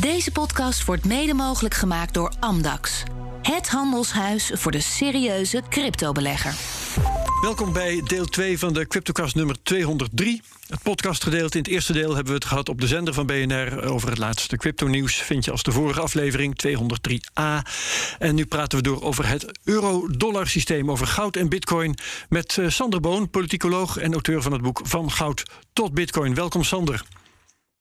Deze podcast wordt mede mogelijk gemaakt door Amdax. Het handelshuis voor de serieuze cryptobelegger. Welkom bij deel 2 van de CryptoCast nummer 203. Het podcastgedeelte. In het eerste deel hebben we het gehad op de zender van BNR over het laatste crypto-nieuws. Vind je als de vorige aflevering 203a. En nu praten we door over het euro-dollar systeem, over goud en bitcoin. Met eh, Sander Boon, politicoloog en auteur van het boek Van Goud tot Bitcoin. Welkom, Sander.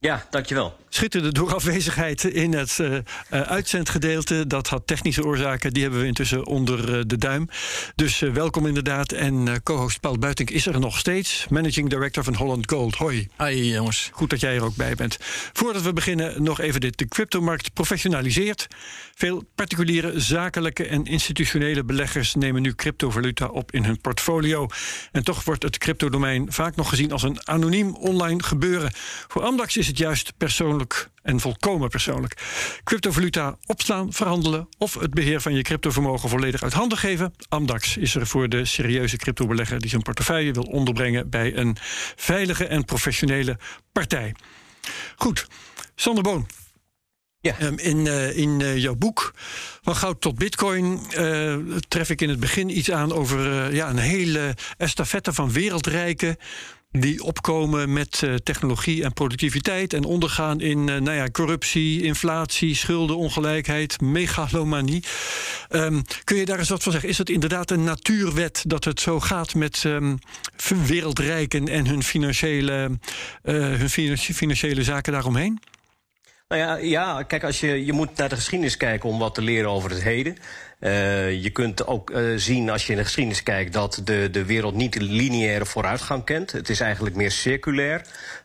Ja, dankjewel. Schitterde door afwezigheid in het uh, uitzendgedeelte. Dat had technische oorzaken, die hebben we intussen onder uh, de duim. Dus welkom inderdaad. En co-host Paul Buitink is er nog steeds. Managing Director van Holland Gold. Hoi. Hoi jongens. Goed dat jij er ook bij bent. Voordat we beginnen nog even dit. De cryptomarkt professionaliseert. Veel particuliere, zakelijke en institutionele beleggers... nemen nu cryptovaluta op in hun portfolio. En toch wordt het cryptodomein vaak nog gezien als een anoniem online gebeuren. Voor Amdax is het juist persoonlijk en volkomen persoonlijk. Cryptovaluta opslaan, verhandelen of het beheer van je cryptovermogen volledig uit handen geven. Amdax is er voor de serieuze cryptobelegger die zijn portefeuille wil onderbrengen bij een veilige en professionele partij. Goed, Sander Boon. Ja. in uh, in uh, jouw boek Van Goud tot Bitcoin uh, tref ik in het begin iets aan over ja, een hele estafette van wereldrijken die opkomen met uh, technologie en productiviteit en ondergaan in uh, nou ja, corruptie, inflatie, schulden, ongelijkheid, megalomanie. Um, kun je daar eens wat van zeggen? Is het inderdaad een natuurwet dat het zo gaat met um, wereldrijken en hun financiële, uh, hun financiële zaken daaromheen? Nou ja, ja, kijk, als je, je moet naar de geschiedenis kijken om wat te leren over het heden. Uh, je kunt ook uh, zien als je in de geschiedenis kijkt dat de, de wereld niet lineaire vooruitgang kent. Het is eigenlijk meer circulair.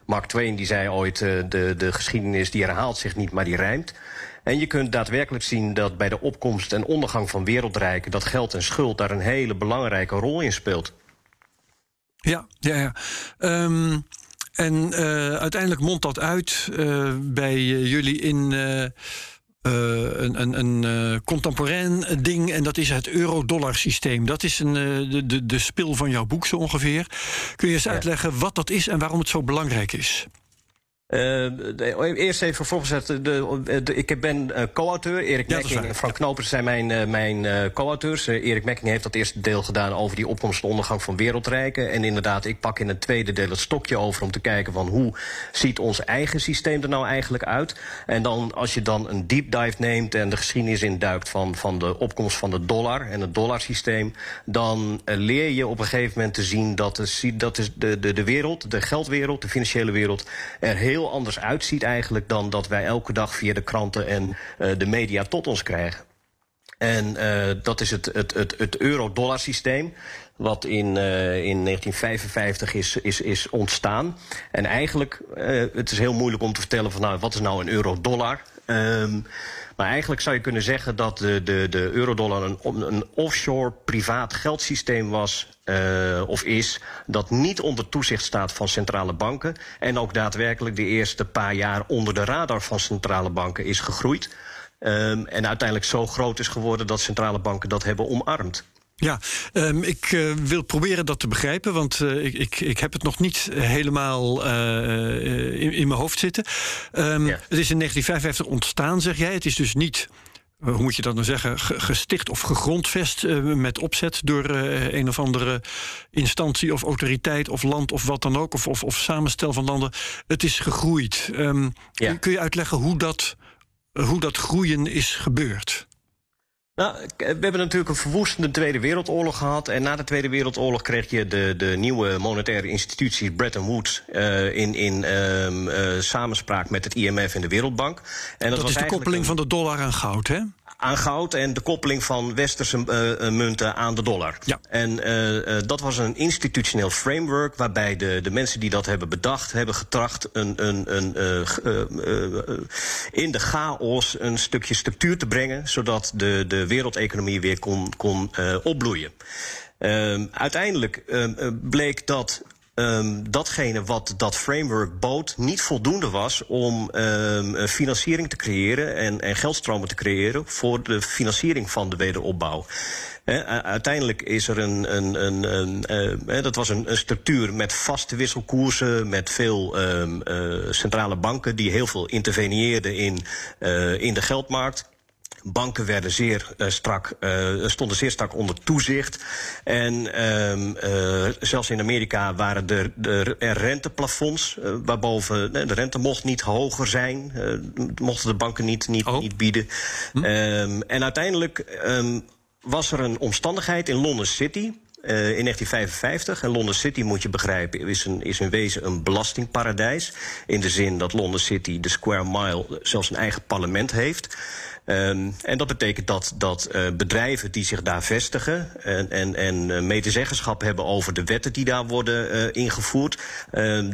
Mark Twain die zei ooit, uh, de, de geschiedenis die herhaalt zich niet, maar die rijmt. En je kunt daadwerkelijk zien dat bij de opkomst en ondergang van wereldrijken... dat geld en schuld daar een hele belangrijke rol in speelt. Ja, ja, ja. Um, en uh, uiteindelijk mondt dat uit uh, bij jullie in uh, een, een, een contemporain ding. En dat is het euro-dollar systeem. Dat is een, de, de, de spil van jouw boek zo ongeveer. Kun je eens uitleggen wat dat is en waarom het zo belangrijk is? Uh, eerst even voorgezet. De, de, ik ben uh, co-auteur. Erik ja, Mekking en Frank Knopers zijn mijn, uh, mijn co-auteurs. Erik Mekking heeft dat eerste deel gedaan over die opkomst en ondergang van wereldrijken. En inderdaad, ik pak in het tweede deel het stokje over om te kijken van hoe ziet ons eigen systeem er nou eigenlijk uit. En dan als je dan een deep dive neemt en de geschiedenis induikt van, van de opkomst van de dollar en het dollarsysteem, dan leer je op een gegeven moment te zien dat, de, dat is de, de, de wereld, de geldwereld, de financiële wereld, er heel heel anders uitziet eigenlijk dan dat wij elke dag via de kranten en uh, de media tot ons krijgen. En uh, dat is het, het, het, het euro-dollar systeem. Wat in, uh, in 1955 is, is, is ontstaan. En eigenlijk, uh, het is heel moeilijk om te vertellen van nou, wat is nou een euro-dollar? Um, maar eigenlijk zou je kunnen zeggen dat de, de, de eurodollar een, een offshore privaat geldsysteem was uh, of is dat niet onder toezicht staat van centrale banken en ook daadwerkelijk de eerste paar jaar onder de radar van centrale banken is gegroeid. Um, en uiteindelijk zo groot is geworden dat centrale banken dat hebben omarmd. Ja, um, ik uh, wil proberen dat te begrijpen, want uh, ik, ik, ik heb het nog niet helemaal uh, in, in, mijn hoofd zitten. Um, ja. Het is in 1955 ontstaan, zeg jij. Het is dus niet hoe moet je dat nou zeggen, gesticht of gegrondvest met opzet door een of andere instantie of autoriteit of land of wat dan ook, of, of, of samenstel van landen. Het is gegroeid. Um, ja. Kun je uitleggen hoe dat, hoe dat groeien is gebeurd? Nou, we hebben natuurlijk een verwoestende Tweede Wereldoorlog gehad. En na de Tweede Wereldoorlog kreeg je de, de nieuwe monetaire institutie Bretton Woods uh, in, in um, uh, samenspraak met het IMF en de Wereldbank. En dat, dat was is de koppeling een... van de dollar aan goud, hè? Aan goud en de koppeling van westerse uh, munten aan de dollar. Ja. En uh, dat was een institutioneel framework waarbij de, de mensen die dat hebben bedacht, hebben getracht een, een, een, uh, in de chaos een stukje structuur te brengen, zodat de, de wereldeconomie weer kon, kon opbloeien. Ehm, uiteindelijk ehm, bleek dat um, datgene wat dat framework bood niet voldoende was om um, financiering te creëren en, en geldstromen te creëren voor de financiering van de wederopbouw. uiteindelijk is er een, een, een, een uh, dat was een, structuur met vaste wisselkoersen, met veel um, uh, centrale banken die heel veel interveneerden in, in de geldmarkt. Banken werden zeer uh, strak, uh, stonden zeer strak onder toezicht. En uh, zelfs in Amerika waren er, renteplafonds, waarboven de rente mocht niet hoger zijn, mochten de banken niet, niet, oh. niet bieden. Hm. Um, en uiteindelijk um, was er een omstandigheid in London City. Uh, in 1955. En London City, moet je begrijpen, is, een, is in wezen een belastingparadijs. In de zin dat London City, de Square Mile, zelfs een eigen parlement heeft. Um, en dat betekent dat, dat uh, bedrijven die zich daar vestigen en, en, en uh, medezeggenschap hebben over de wetten die daar worden uh, ingevoerd,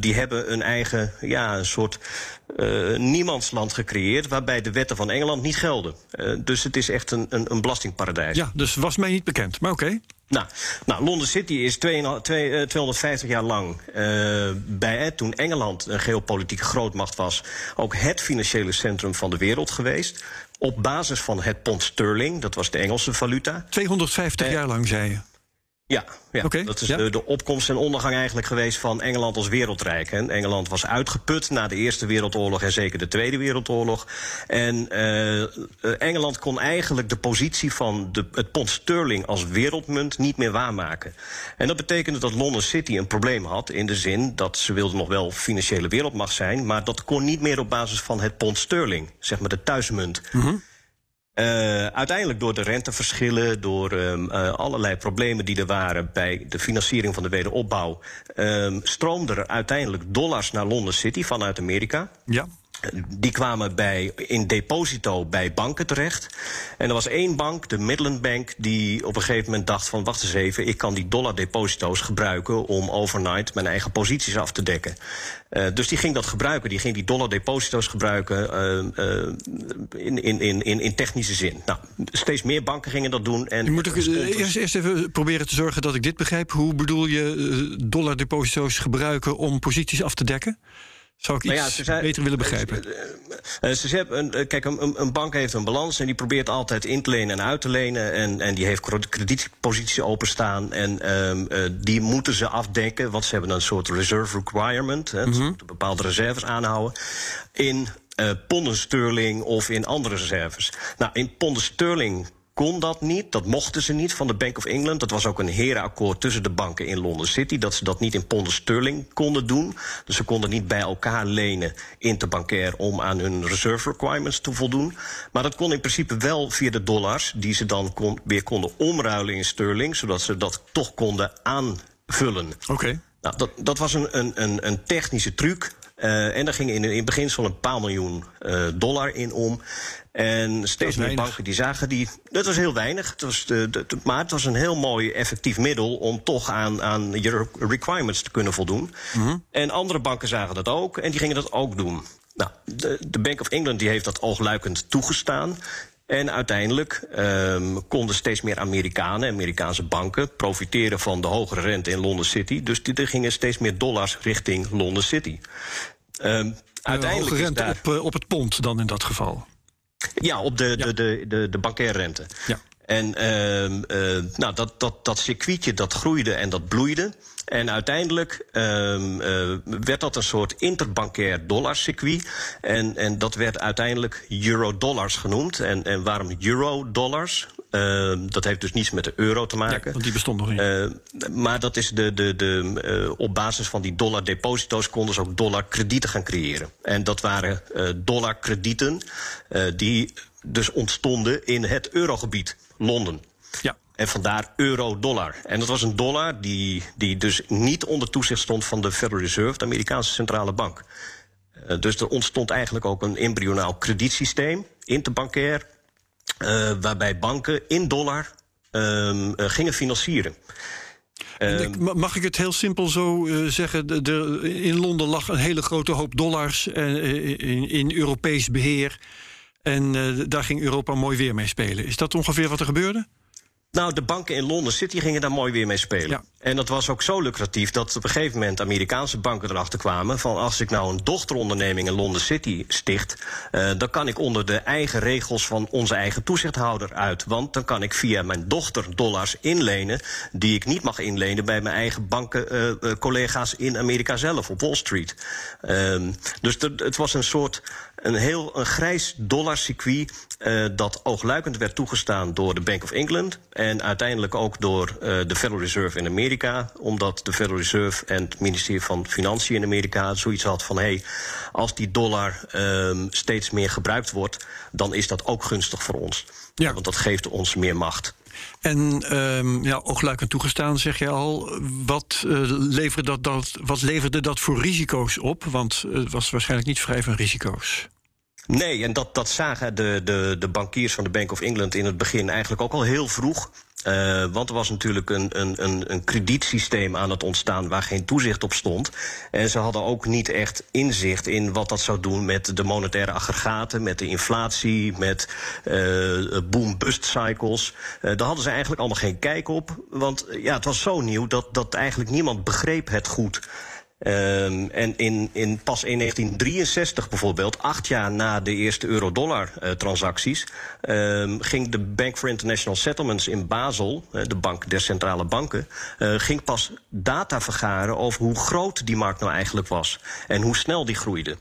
die hebben een eigen, ja, een soort niemandsland gecreëerd waarbij de wetten van Engeland niet gelden. dus het is echt een, een, een belastingparadijs. Ja, dus was mij niet bekend, maar oké. Okay. Nou, nou, Londen City is 250 jaar lang, uh, bij, toen Engeland een geopolitieke grootmacht was, ook het financiële centrum van de wereld geweest op basis van het pond sterling. Dat was de Engelse valuta. 250 eh, jaar lang, zei je? Ja, ja. dat is De, de, opkomst en ondergang eigenlijk geweest van Engeland als wereldrijk. En Engeland was uitgeput na de Eerste Wereldoorlog en zeker de Tweede Wereldoorlog. En uh, Engeland kon eigenlijk de positie van de, het pond sterling als wereldmunt niet meer waarmaken. En dat betekende dat London City een probleem had in de zin dat ze wilden nog wel financiële wereldmacht zijn, maar dat kon niet meer op basis van het pond sterling, zeg maar de thuismunt. Mm uh, uiteindelijk door de renteverschillen, door um, uh, allerlei problemen die er waren bij de financiering van de wederopbouw, um, stroomden er uiteindelijk dollars naar London City vanuit Amerika. Ja. Die kwamen bij, in deposito bij banken terecht. En er was één bank, de Midland Bank, die op een gegeven moment dacht van... wacht eens even, ik kan die dollardeposito's gebruiken... om overnight mijn eigen posities af te dekken. Uh, dus die ging dat gebruiken, die ging die dollardeposito's gebruiken... Uh, in, in, in, in technische zin. Nou, steeds meer banken gingen dat doen. En moet ik eerst, eerst even proberen te zorgen dat ik dit begrijp. Hoe bedoel je dollardeposito's gebruiken om posities af te dekken? Zou ik iets ja, beter willen begrijpen? Uh, ze hebben, uh, kijk, een, een, bank heeft een balans en die probeert altijd in te lenen en uit te lenen. En, en die heeft kredietpositie openstaan. En um, uh, die moeten ze afdekken, want ze hebben een soort reserve requirement. Hè, mm -hmm. Ze moeten bepaalde reserves aanhouden. In ponden sterling of in andere reserves. Nou, in ponden sterling kon dat niet. Dat mochten ze niet van de Bank of England. Dat was ook een herenakkoord tussen de banken in London City. Dat ze dat niet in ponden sterling konden doen. Dus ze konden niet bij elkaar lenen interbankair om aan hun reserve requirements te voldoen. Maar dat kon in principe wel via de dollars, die ze dan kon, weer konden omruilen in sterling, zodat ze dat toch konden aanvullen. Oké. Nou, dat, dat was een, een, een technische truc. Uh, en daar ging in, in beginsel een paar miljoen uh, dollar in om. En steeds meer banken die zagen die. Dat was heel weinig. Het was de, de, maar het was een heel mooi effectief middel om toch aan, aan je requirements te kunnen voldoen. Mm -hmm. En andere banken zagen dat ook en die gingen dat ook doen. Nou, de, de Bank of England die heeft dat oogluikend toegestaan. En uiteindelijk um, konden steeds meer Amerikanen, Amerikaanse banken, profiteren van de hogere rente in London City. Dus er gingen steeds meer dollars richting London City. Um, uiteindelijk uh, rente daar... op, uh, op het pond dan in dat geval. Ja, op de, ja. de, de, de, de bankairrente. Ja. En uh, uh, nou, dat, dat, dat circuitje dat groeide en dat bloeide. En uiteindelijk um, uh, werd dat een soort interbankair dollarcircuit. En, en dat werd uiteindelijk euro-dollars genoemd. En, en waarom euro-dollars? Uh, dat heeft dus niets met de euro te maken. Ja, want die bestond nog niet. Uh, maar dat is de, de, de, uh, op basis van die dollardeposito's konden ze ook dollarkredieten gaan creëren. En dat waren dollarkredieten die dus ontstonden in het eurogebied, Londen. Ja. En vandaar euro-dollar. En dat was een dollar die, die dus niet onder toezicht stond van de Federal Reserve, de Amerikaanse centrale bank. Uh, dus er ontstond eigenlijk ook een embryonaal kredietsysteem, interbankair, uh, waarbij banken in dollar uh, gingen financieren. Mag ik het heel simpel zo zeggen? De, de, in Londen lag een hele grote hoop dollars in, in Europees beheer. En daar ging Europa mooi weer mee spelen. Is dat ongeveer wat er gebeurde? Nou, de banken in Londen City gingen daar mooi weer mee spelen. Ja. En dat was ook zo lucratief dat op een gegeven moment Amerikaanse banken erachter kwamen van als ik nou een dochteronderneming in Londen City sticht, uh, dan kan ik onder de eigen regels van onze eigen toezichthouder uit. Want dan kan ik via mijn dochter dollars inlenen die ik niet mag inlenen bij mijn eigen bankencollega's uh, in Amerika zelf op Wall Street. Uh, dus het was een soort een heel een grijs dollarcircuit uh, dat oogluikend werd toegestaan door de Bank of England en uiteindelijk ook door uh, de Federal Reserve in Amerika, omdat de Federal Reserve en het ministerie van Financiën in Amerika zoiets had van hé, hey, als die dollar um, steeds meer gebruikt wordt, dan is dat ook gunstig voor ons. Ja. Want dat geeft ons meer macht. En um, ja, oogluikend toegestaan, zeg je al. Wat, uh, leverde dat, dat, wat leverde dat voor risico's op? Want het was waarschijnlijk niet vrij van risico's. Nee, en dat, dat zagen de, de, de bankiers van de Bank of England in het begin eigenlijk ook al heel vroeg. Uh, want er was natuurlijk een, een, een, een kredietsysteem aan het ontstaan waar geen toezicht op stond. En ze hadden ook niet echt inzicht in wat dat zou doen met de monetaire aggregaten, met de inflatie, met uh, boom-bust cycles. Uh, daar hadden ze eigenlijk allemaal geen kijk op. Want ja, het was zo nieuw dat, dat eigenlijk niemand begreep het goed. Um, en in, in, pas in 1963 bijvoorbeeld, acht jaar na de eerste euro-dollar-transacties, uh, um, ging de Bank for International Settlements in Basel, uh, de bank der centrale banken, uh, ging pas data vergaren over hoe groot die markt nou eigenlijk was en hoe snel die groeide.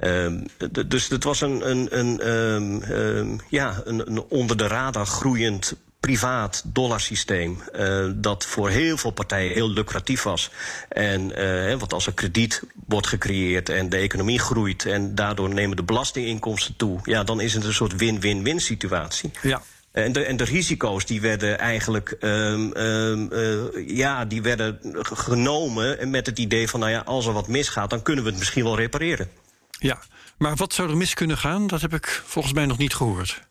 Um, dus het was een, een, een, ja, een onder de radar groeiend privaat dollarsysteem. Uh, dat voor heel veel partijen heel lucratief was. En uh, want als er krediet wordt gecreëerd en de economie groeit en daardoor nemen de belastinginkomsten toe, ja, dan is het een soort win-win-win situatie. Ja. En de, en de risico's die werden eigenlijk um, um, uh, ja, die werden genomen met het idee van nou ja, als er wat misgaat, dan kunnen we het misschien wel repareren. Ja, maar wat zou er mis kunnen gaan? Dat heb ik volgens mij nog niet gehoord.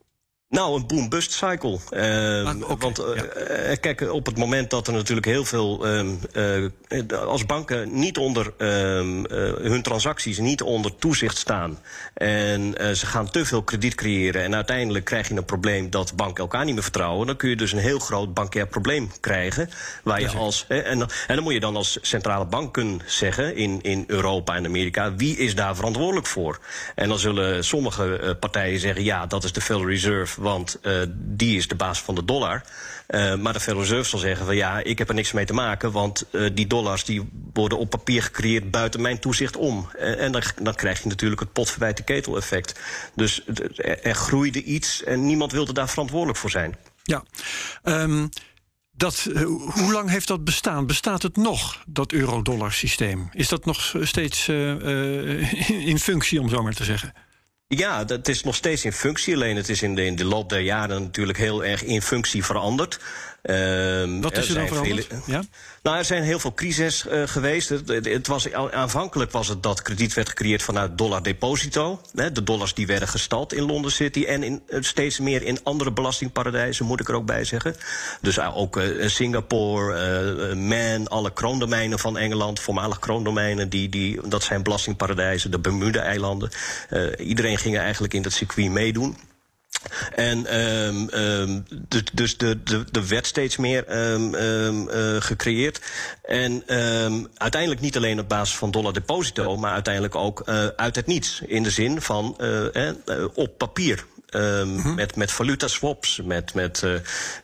Nou, een boom-bust cycle. Uh, ah, okay, want uh, ja. kijk, op het moment dat er natuurlijk heel veel. Um, uh, als banken niet onder um, hun transacties niet onder toezicht staan. en ze gaan te veel krediet creëren. en uiteindelijk krijg je een probleem dat banken elkaar niet meer vertrouwen. dan kun je dus een heel groot bankair probleem krijgen. Waar je als, en, en dan moet je dan als centrale banken zeggen in, in Europa en Amerika. wie is daar verantwoordelijk voor? En dan zullen sommige partijen zeggen: ja, dat is de Federal Reserve want uh, die is de baas van de dollar. Uh, maar de Federal Reserve zal zeggen van ja, ik heb er niks mee te maken, want uh, die dollars die worden op papier gecreëerd buiten mijn toezicht om. en dan, dan krijg je natuurlijk het potverwijte ketel effect. Dus er, groeide iets en niemand wilde daar verantwoordelijk voor zijn. Ja. Um, dat, hoe lang heeft dat bestaan? Bestaat het nog, dat euro-dollar systeem? Is dat nog steeds in functie, om zo maar te zeggen? Ja, dat is nog steeds in functie. Alleen het is in de, in de loop der jaren natuurlijk heel erg in functie veranderd. Uh, Wat is er, dan veranderd? ja? Nou, er zijn heel veel crises uh, geweest. Het, het, was, aanvankelijk was het dat krediet werd gecreëerd vanuit dollar deposito. Hè, de dollars die werden gestald in London City en in, uh, steeds meer in andere belastingparadijzen, moet ik er ook bij zeggen. Dus uh, ook Singapore, Man, alle kroondomeinen van Engeland, voormalig kroondomeinen, die, die, dat zijn belastingparadijzen, de Bermuda-eilanden. iedereen ging eigenlijk in dat circuit meedoen. En um, um, dus de, de, de werd steeds meer um, uh, gecreëerd. En uiteindelijk niet alleen op basis van dollar deposito, maar uiteindelijk ook uh, uit het niets. In de zin van uh, op papier. Um, met, met valuta swaps, met, met, uh,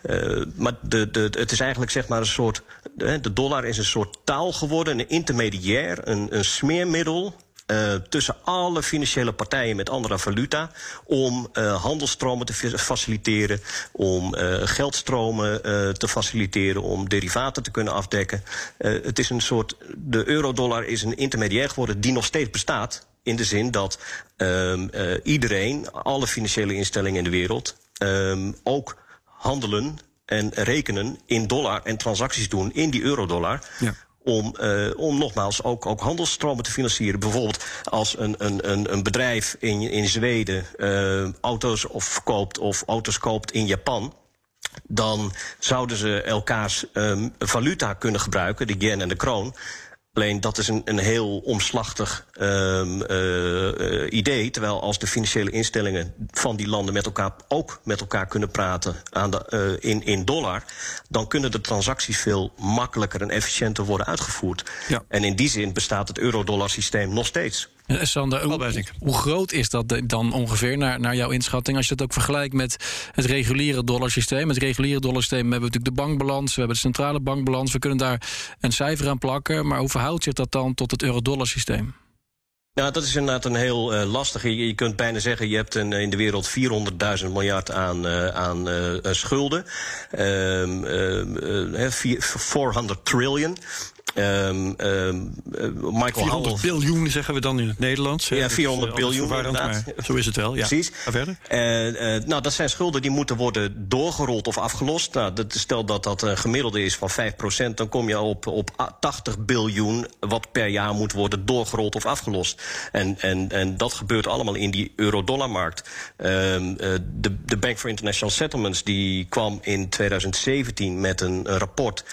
uh, maar de, de, het is eigenlijk zeg maar een soort, de dollar is een soort taal geworden, een intermediair, een, een smeermiddel uh, tussen alle financiële partijen met andere valuta om uh, handelstromen te faciliteren, om uh, geldstromen te faciliteren, om derivaten te kunnen afdekken. het is een soort, de eurodollar is een intermediair geworden die nog steeds bestaat. In de zin dat um, iedereen, alle financiële instellingen in de wereld, um, ook handelen en rekenen in dollar en transacties doen in die eurodollar. Ja om, uh, om nogmaals ook, ook handelsstromen te financieren. Bijvoorbeeld als een, een, een bedrijf in, in Zweden uh, auto's of verkoopt of auto's koopt in Japan dan zouden ze elkaars um, valuta kunnen gebruiken, de yen en de kroon. Alleen dat is een, een heel omslachtig um, uh, idee. Terwijl als de financiële instellingen van die landen met elkaar ook met elkaar kunnen praten aan de, uh, in, in dollar, dan kunnen de transacties veel makkelijker en efficiënter worden uitgevoerd. Ja. En in die zin bestaat het euro-dollar systeem nog steeds. Sander, hoe, hoe, groot is dat dan ongeveer naar, naar jouw inschatting? Als je dat ook vergelijkt met het reguliere dollarsysteem. Het reguliere dollarsysteem hebben we natuurlijk de bankbalans, we hebben de centrale bankbalans. We kunnen daar een cijfer aan plakken. Maar hoe verhoudt zich dat dan tot het euro-dollar systeem? Ja, dat is inderdaad een heel uh, lastige. Je, kunt bijna zeggen, je hebt een, in de wereld 400.000 miljard aan, uh, aan uh, schulden. Um, 400 trillion. Um, um, Michael 400 biljoen zeggen we dan in het Nederlands. Ja, 400 biljoen inderdaad. Zo is het wel, ja. Precies. Ga verder. Uh, uh, nou, dat zijn schulden die moeten worden doorgerold of afgelost. Nou, dat, stel dat dat een gemiddelde is van 5%, dan kom je op, op 80 biljoen... wat per jaar moet worden doorgerold of afgelost. En, en, en dat gebeurt allemaal in die euro-dollarmarkt. Uh, de, de Bank for International Settlements die kwam in 2017 met een, een rapport...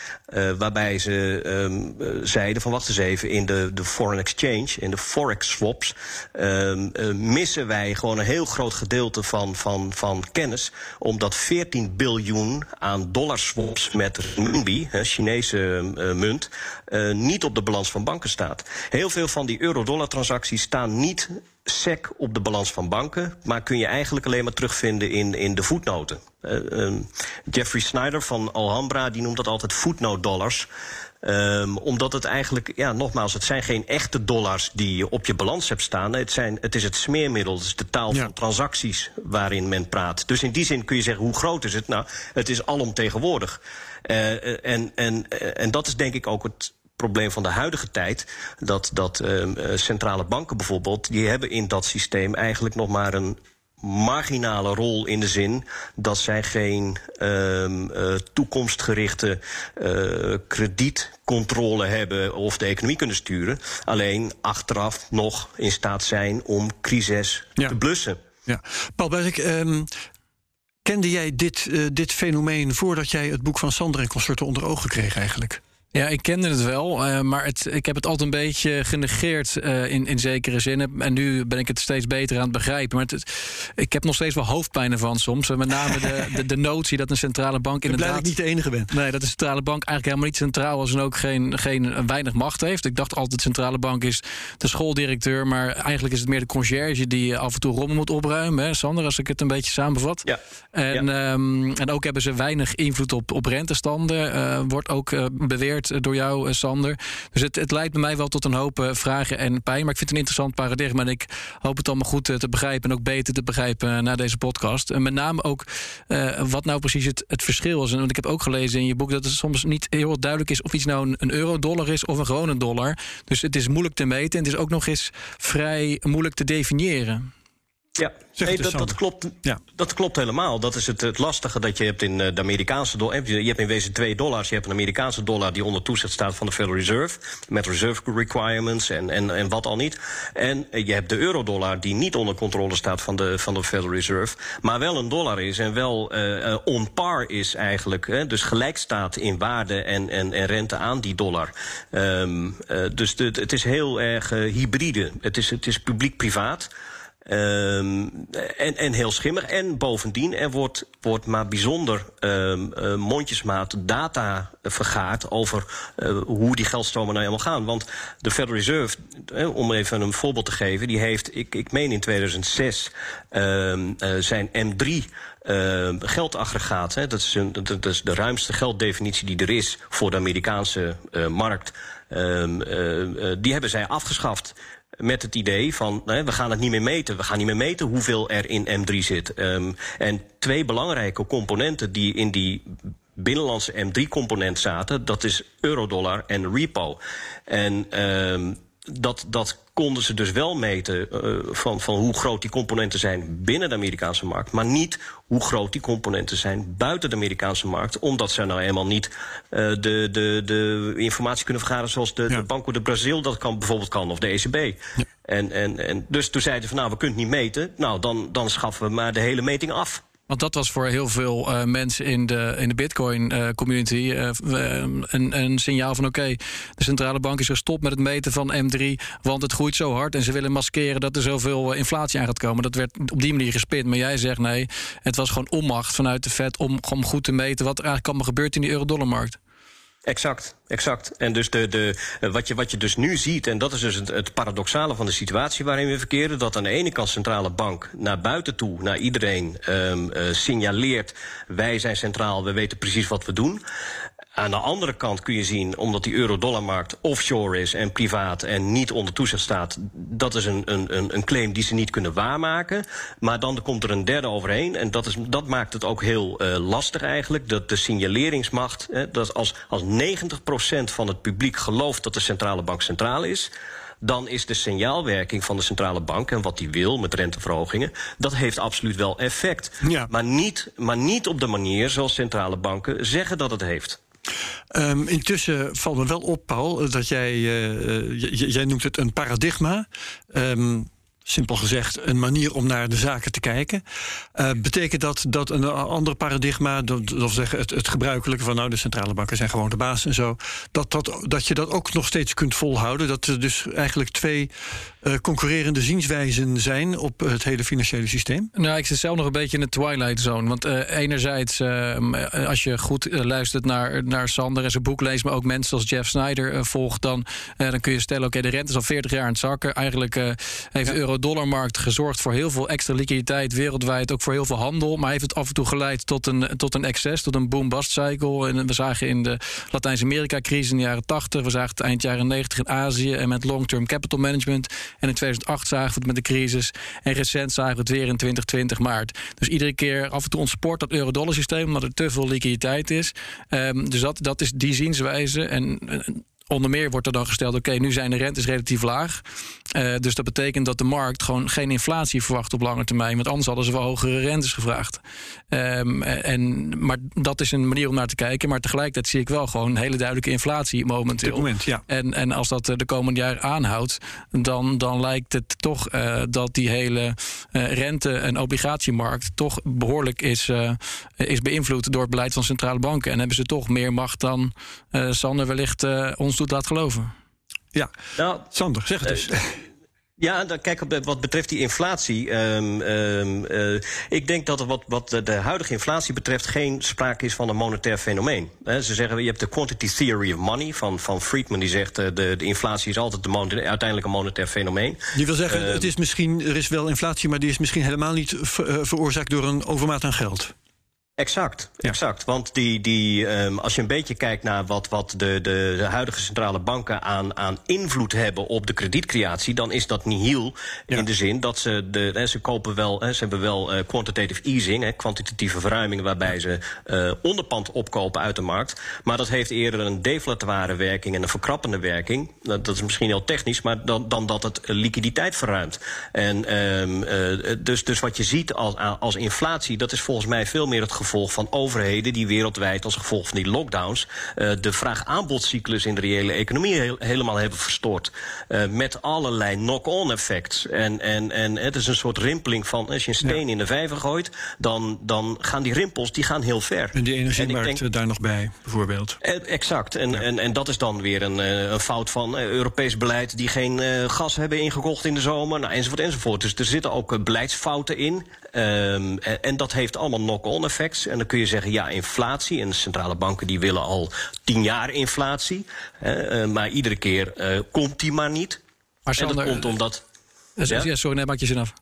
waarbij ze um, uh, zeiden van wacht eens even, in de, de foreign exchange, in de forex swaps, uh, missen wij gewoon een heel groot gedeelte van, van, van kennis, omdat 14 biljoen aan dollar swaps met renminbi, Chinese uh, munt, niet op de balans van banken staat. Heel veel van die euro-dollar transacties staan niet SEC op de balans van banken, maar kun je eigenlijk alleen maar terugvinden in, in de voetnoten. Uh, Jeffrey Snyder van Alhambra die noemt dat altijd footnote dollars. Um, omdat het eigenlijk, ja, nogmaals, het zijn geen echte dollars die je op je balans hebt staan. Het, zijn, het is het smeermiddel, het is de taal ja. van transacties waarin men praat. Dus in die zin kun je zeggen, hoe groot is het? Nou, het is alomtegenwoordig. Uh, en, en, en dat is denk ik ook het probleem van de huidige tijd. Dat, dat uh, centrale banken bijvoorbeeld, die hebben in dat systeem eigenlijk nog maar een marginale rol in de zin dat zij geen um, uh, toekomstgerichte uh, kredietcontrole hebben of de economie kunnen sturen. Alleen achteraf nog in staat zijn om crisis ja. te blussen. Ja. Paul Berg, um, kende jij dit, uh, dit fenomeen voordat jij het boek van Sander en consorten onder ogen kreeg eigenlijk? Ja, ik kende het wel, uh, maar het, ik heb het altijd een beetje genegeerd uh, in, in zekere zin. En nu ben ik het steeds beter aan het begrijpen. Maar het, ik heb nog steeds wel hoofdpijn ervan soms. Met name de, de, de notie dat een centrale bank inderdaad... Ik dat ik niet de enige ben. Nee, dat de centrale bank eigenlijk helemaal niet centraal is... en ook geen, geen weinig macht heeft. Ik dacht altijd de centrale bank is de schooldirecteur... maar eigenlijk is het meer de conciërge die af en toe rommel moet opruimen. Hè, Sander, als ik het een beetje samenvat. Ja. En, ja. Um, en ook hebben ze weinig invloed op, op rentestanden. Uh, wordt ook uh, beweerd door jou, Sander. Dus het, het leidt bij mij wel tot een hoop uh, vragen en pijn. Maar ik vind het een interessant paradigma. En ik hoop het allemaal goed te begrijpen. En ook beter te begrijpen na deze podcast. En met name ook wat nou precies het, het verschil is. En want ik heb ook gelezen in je boek dat het soms niet heel duidelijk is of iets nou een, een euro-dollar is of een gewone dollar. Dus het is moeilijk te meten. En het is ook nog eens vrij moeilijk te definiëren. Ja, nee, dat, dat, klopt, ja. dat klopt helemaal. Dat is het, het lastige dat je hebt in de Amerikaanse dollar. Je hebt in wezen twee dollars. Je hebt een Amerikaanse dollar die onder toezicht staat van de Federal Reserve. Met reserve requirements en, en, en wat al niet. En je hebt de eurodollar die niet onder controle staat van de, van de Federal Reserve. Maar wel een dollar is en wel uh, on par is eigenlijk. Hè, dus gelijk staat in waarde en, en, en rente aan die dollar. Um, uh, dus de, het is heel erg uh, hybride. Het is, het is publiek-privaat. Um, en, en heel schimmig. En bovendien, er wordt, wordt maar bijzonder um, uh, mondjesmaat data vergaard over uh, hoe die geldstromen nou helemaal gaan. Want de Federal Reserve, uh, om even een voorbeeld te geven, die heeft, ik, ik meen in 2006, um, zijn M3 uh, geldaggregaat. Hè, dat, is een, dat is de ruimste gelddefinitie die er is voor de Amerikaanse markt. Die hebben zij afgeschaft met het idee van we gaan het niet meer meten. We gaan niet meer meten hoeveel er in M3 zit. Um, en twee belangrijke componenten die in die binnenlandse M3-component zaten, dat is eurodollar en repo. En um, dat, dat konden ze dus wel meten uh, van, van hoe groot die componenten zijn binnen de Amerikaanse markt, maar niet hoe groot die componenten zijn buiten de Amerikaanse markt, omdat ze nou eenmaal niet uh, de, de, de informatie kunnen vergaren zoals de, ja. de Banco de Brazil dat kan, bijvoorbeeld kan, of de ECB. Ja. En, en, en dus toen zeiden van nou, we kunnen het niet meten, nou dan, dan schaffen we maar de hele meting af. Want dat was voor heel veel uh, mensen in de, in de Bitcoin-community uh, uh, een, een, signaal van: oké, de centrale bank is gestopt met het meten van M3, want het groeit zo hard en ze willen maskeren dat er zoveel inflatie aan gaat komen. Dat werd op die manier gespint. Maar jij zegt nee, het was gewoon onmacht vanuit de Fed om, om goed te meten wat er eigenlijk allemaal gebeurt in die euro-dollarmarkt. Exact, exact. En dus de, de, wat, je, wat je dus nu ziet, en dat is dus het, het paradoxale van de situatie waarin we verkeren, dat aan de ene kant centrale bank naar buiten toe, naar iedereen um, signaleert: wij zijn centraal, we weten precies wat we doen. Aan de andere kant kun je zien, omdat die euro-dollarmarkt offshore is en privaat en niet onder toezicht staat, dat is een, een, een claim die ze niet kunnen waarmaken. Maar dan komt er een derde overheen en dat, is, dat maakt het ook heel uh, lastig eigenlijk. Dat de signaleringsmacht, hè, dat als, als 90% van het publiek gelooft dat de centrale bank centraal is dan is de signaalwerking van de centrale bank en wat die wil met renteverhogingen, dat heeft absoluut wel effect. Ja. Maar, niet, maar niet op de manier zoals centrale banken zeggen dat het heeft. Um, intussen valt me wel op, Paul, dat jij, uh, jij noemt het een paradigma. Um, simpel gezegd een manier om naar de zaken te kijken. Uh, betekent dat dat een ander paradigma, dat, dat zeggen het, het gebruikelijke van nou de centrale banken zijn gewoon de baas en zo, dat, dat, dat je dat ook nog steeds kunt volhouden? Dat er dus eigenlijk twee uh, concurrerende zienswijzen zijn op het hele financiële systeem? Nou, ik zit zelf nog een beetje in de twilight zone. Want uh, enerzijds, als je goed luistert naar, naar Sander en zijn boek leest, maar ook mensen als Jeff Snyder volgt, dan, dan kun je stellen: oké, okay, de rente is al 40 jaar aan het zakken. Eigenlijk heeft euro dollarmarkt gezorgd voor heel veel extra liquiditeit wereldwijd, ook voor heel veel handel. Maar heeft het af en toe geleid tot een, tot een excess, tot een boom-bust cycle. En we zagen in de Latijns-Amerika-crisis in de jaren 80, we zagen het eind jaren 90 in Azië en met long-term capital management. En in 2008 zagen we het met de crisis. En recent zagen we het weer in 2020 maart. Dus iedere keer af en toe ontspoort dat euro-dollar systeem omdat er te veel liquiditeit is. Um, dus dat, dat is die zienswijze. En onder meer wordt er dan gesteld: oké, nu zijn de rentes relatief laag. Uh, dus dat betekent dat de markt gewoon geen inflatie verwacht op lange termijn. Want anders hadden ze wel hogere rentes gevraagd. Um, en, maar dat is een manier om naar te kijken. Maar tegelijkertijd zie ik wel gewoon hele duidelijke inflatie momenteel. Moment, ja. en, en als dat de komende jaren aanhoudt, dan, dan lijkt het toch uh, dat die hele uh, rente- en obligatiemarkt toch behoorlijk is, is beïnvloed door het beleid van centrale banken. En hebben ze toch meer macht dan Sander wellicht ons doet laat geloven. Ja, nou, Sander, zeg het eens. Uh, ja, dan, kijk, op wat betreft die inflatie. Um, um, uh, ik denk dat er wat, wat de huidige inflatie betreft geen sprake is van een monetair fenomeen. He, ze zeggen, je hebt de quantity theory of money van, van Friedman, die zegt uh, de, de inflatie is altijd de uiteindelijk een monetair fenomeen. Die wil zeggen, uh, het is misschien, er is wel inflatie, maar die is misschien helemaal niet ver, veroorzaakt door een overmaat aan geld. Exact, exact. Want die, die, um, als je een beetje kijkt naar wat, wat de, de, huidige centrale banken aan, aan invloed hebben op de kredietcreatie, dan is dat nihil. Ja. In de zin dat ze, de, ze kopen wel, ze hebben wel uh, quantitative easing, hè, kwantitatieve verruiming, waarbij ze uh, onderpand opkopen uit de markt. Maar dat heeft eerder een deflatoire werking en een verkrappende werking. Dat is misschien heel technisch, maar dan, dan dat het liquiditeit verruimt. En um, uh, dus, dus wat je ziet als, als inflatie, dat is volgens mij veel meer het gevoel gevolg van overheden die wereldwijd als gevolg van die lockdowns uh, de vraag-aanbodcyclus in de reële economie heel, helemaal hebben verstoord. Uh, met allerlei knock-on effects. En, en, en het is een soort rimpeling van als je een steen ja. in de vijver gooit, dan, dan gaan die rimpels die gaan heel ver. En die energiemarkt denk, daar nog bij, bijvoorbeeld. Exact. En, ja. en, en dat is dan weer een, een fout van Europees beleid die geen uh, gas hebben ingekocht in de zomer, nou, enzovoort enzovoort. Dus er zitten ook beleidsfouten in. Um, en, en dat heeft allemaal knock-on effects. En dan kun je zeggen, ja, inflatie. En centrale banken die willen al tien jaar inflatie. Uh, maar iedere keer uh, komt die maar niet. Maar Sander, en dat komt omdat... Ja? ja sorry, nee, maak je zin af.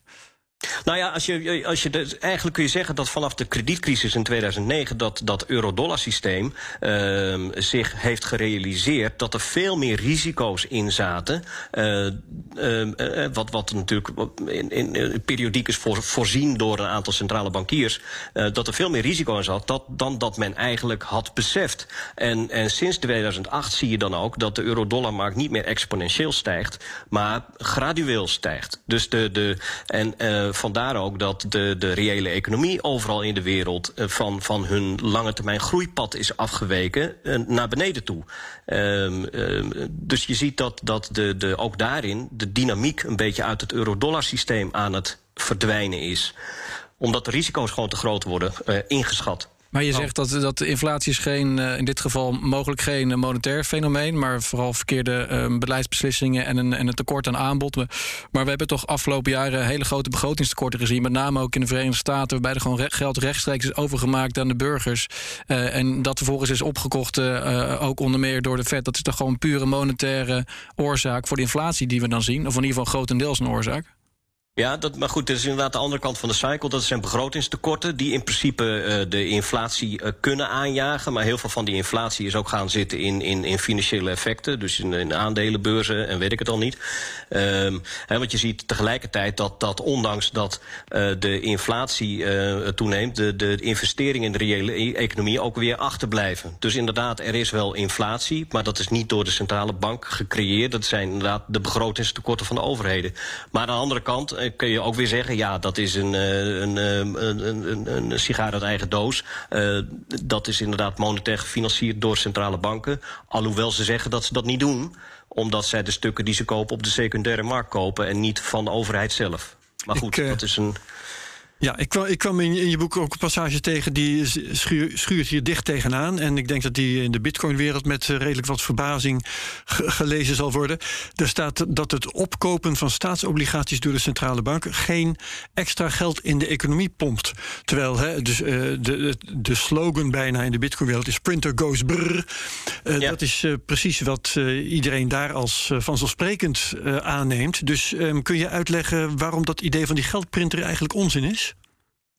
Nou ja, als je, als je eigenlijk kun je zeggen dat vanaf de kredietcrisis in 2009 dat dat euro-dollar systeem uh, zich heeft gerealiseerd dat er veel meer risico's in zaten. Uh, uh, wat, wat natuurlijk in, in, in periodiek is voor, voorzien door een aantal centrale bankiers. dat er veel meer risico in zat dat, dan dat men eigenlijk had beseft. En, en sinds 2008 zie je dan ook dat de euro-dollarmarkt niet meer exponentieel stijgt, maar gradueel stijgt. Dus de, de, en, uh, vandaar ook dat de, de reële economie overal in de wereld uh, van, van hun lange termijn groeipad is afgeweken uh, naar beneden toe. Um, dus je ziet dat, dat de, de, ook daarin de dynamiek een beetje uit het euro-dollar systeem aan het verdwijnen is. Omdat de risico's gewoon te groot worden ingeschat. Maar je oh. zegt dat, dat de inflatie is geen, in dit geval mogelijk geen monetair fenomeen, maar vooral verkeerde uh, beleidsbeslissingen en een, en een tekort aan aanbod. Maar we hebben toch afgelopen jaren hele grote begrotingstekorten gezien, met name ook in de Verenigde Staten, waarbij er gewoon geld rechtstreeks is overgemaakt aan de burgers. Uh, en dat vervolgens is opgekocht, uh, ook onder meer door de Fed. Dat is toch gewoon pure monetaire oorzaak voor de inflatie die we dan zien, of in ieder geval grotendeels een oorzaak? Ja, dat, maar goed, dat is inderdaad de andere kant van de cycle. Dat zijn begrotingstekorten die in principe uh, de inflatie uh, kunnen aanjagen. Maar heel veel van die inflatie is ook gaan zitten in, in, in financiële effecten. Dus in, in aandelenbeurzen en weet ik het al niet. Um, hè, want je ziet tegelijkertijd dat, dat ondanks dat uh, de inflatie toeneemt... De, de investeringen in de reële e-, economie ook weer achterblijven. Dus inderdaad, er is wel inflatie. Maar dat is niet door de centrale bank gecreëerd. Dat zijn inderdaad de begrotingstekorten van de overheden. Maar aan de andere kant kun je ook weer zeggen... ja, dat is een, eh, een, eh, een, een, een sigaar uit eigen doos. Dat is inderdaad monetair gefinancierd door centrale banken. Alhoewel ze zeggen dat ze dat niet doen omdat zij de stukken die ze kopen op de secundaire markt kopen... en niet van de overheid zelf. Maar goed, dat is een... Ja, ik kwam, ik kwam in, in, je boek ook een passage tegen die schuurt hier dicht tegenaan. En ik denk dat die in de Bitcoin-wereld met eh, redelijk wat verbazing gelezen zal worden. Er staat dat het opkopen van staatsobligaties door de centrale bank geen extra geld in de economie pompt. Terwijl hè, dus, uh, de, de slogan bijna in de Bitcoin-wereld is printer goes brrr. Uh, Dat is precies wat iedereen daar als vanzelfsprekend aanneemt. Dus um, kun je uitleggen waarom dat idee van die geldprinter eigenlijk onzin is?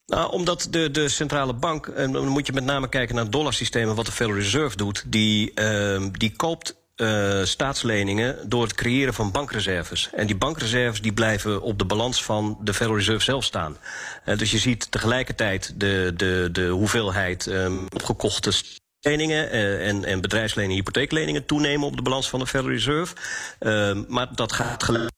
Nou, omdat de, de centrale bank, en dan moet je met name kijken naar het dollarsysteem en wat de Federal Reserve doet, die, uh, die koopt uh, staatsleningen door het creëren van bankreserves. En die bankreserves die blijven op de balans van de Federal Reserve zelf staan. Uh, dus je ziet tegelijkertijd de, de, de hoeveelheid um, opgekochte leningen en, en bedrijfsleningen, hypotheekleningen toenemen op de balans van de Federal Reserve. Uh, maar dat gaat gelijk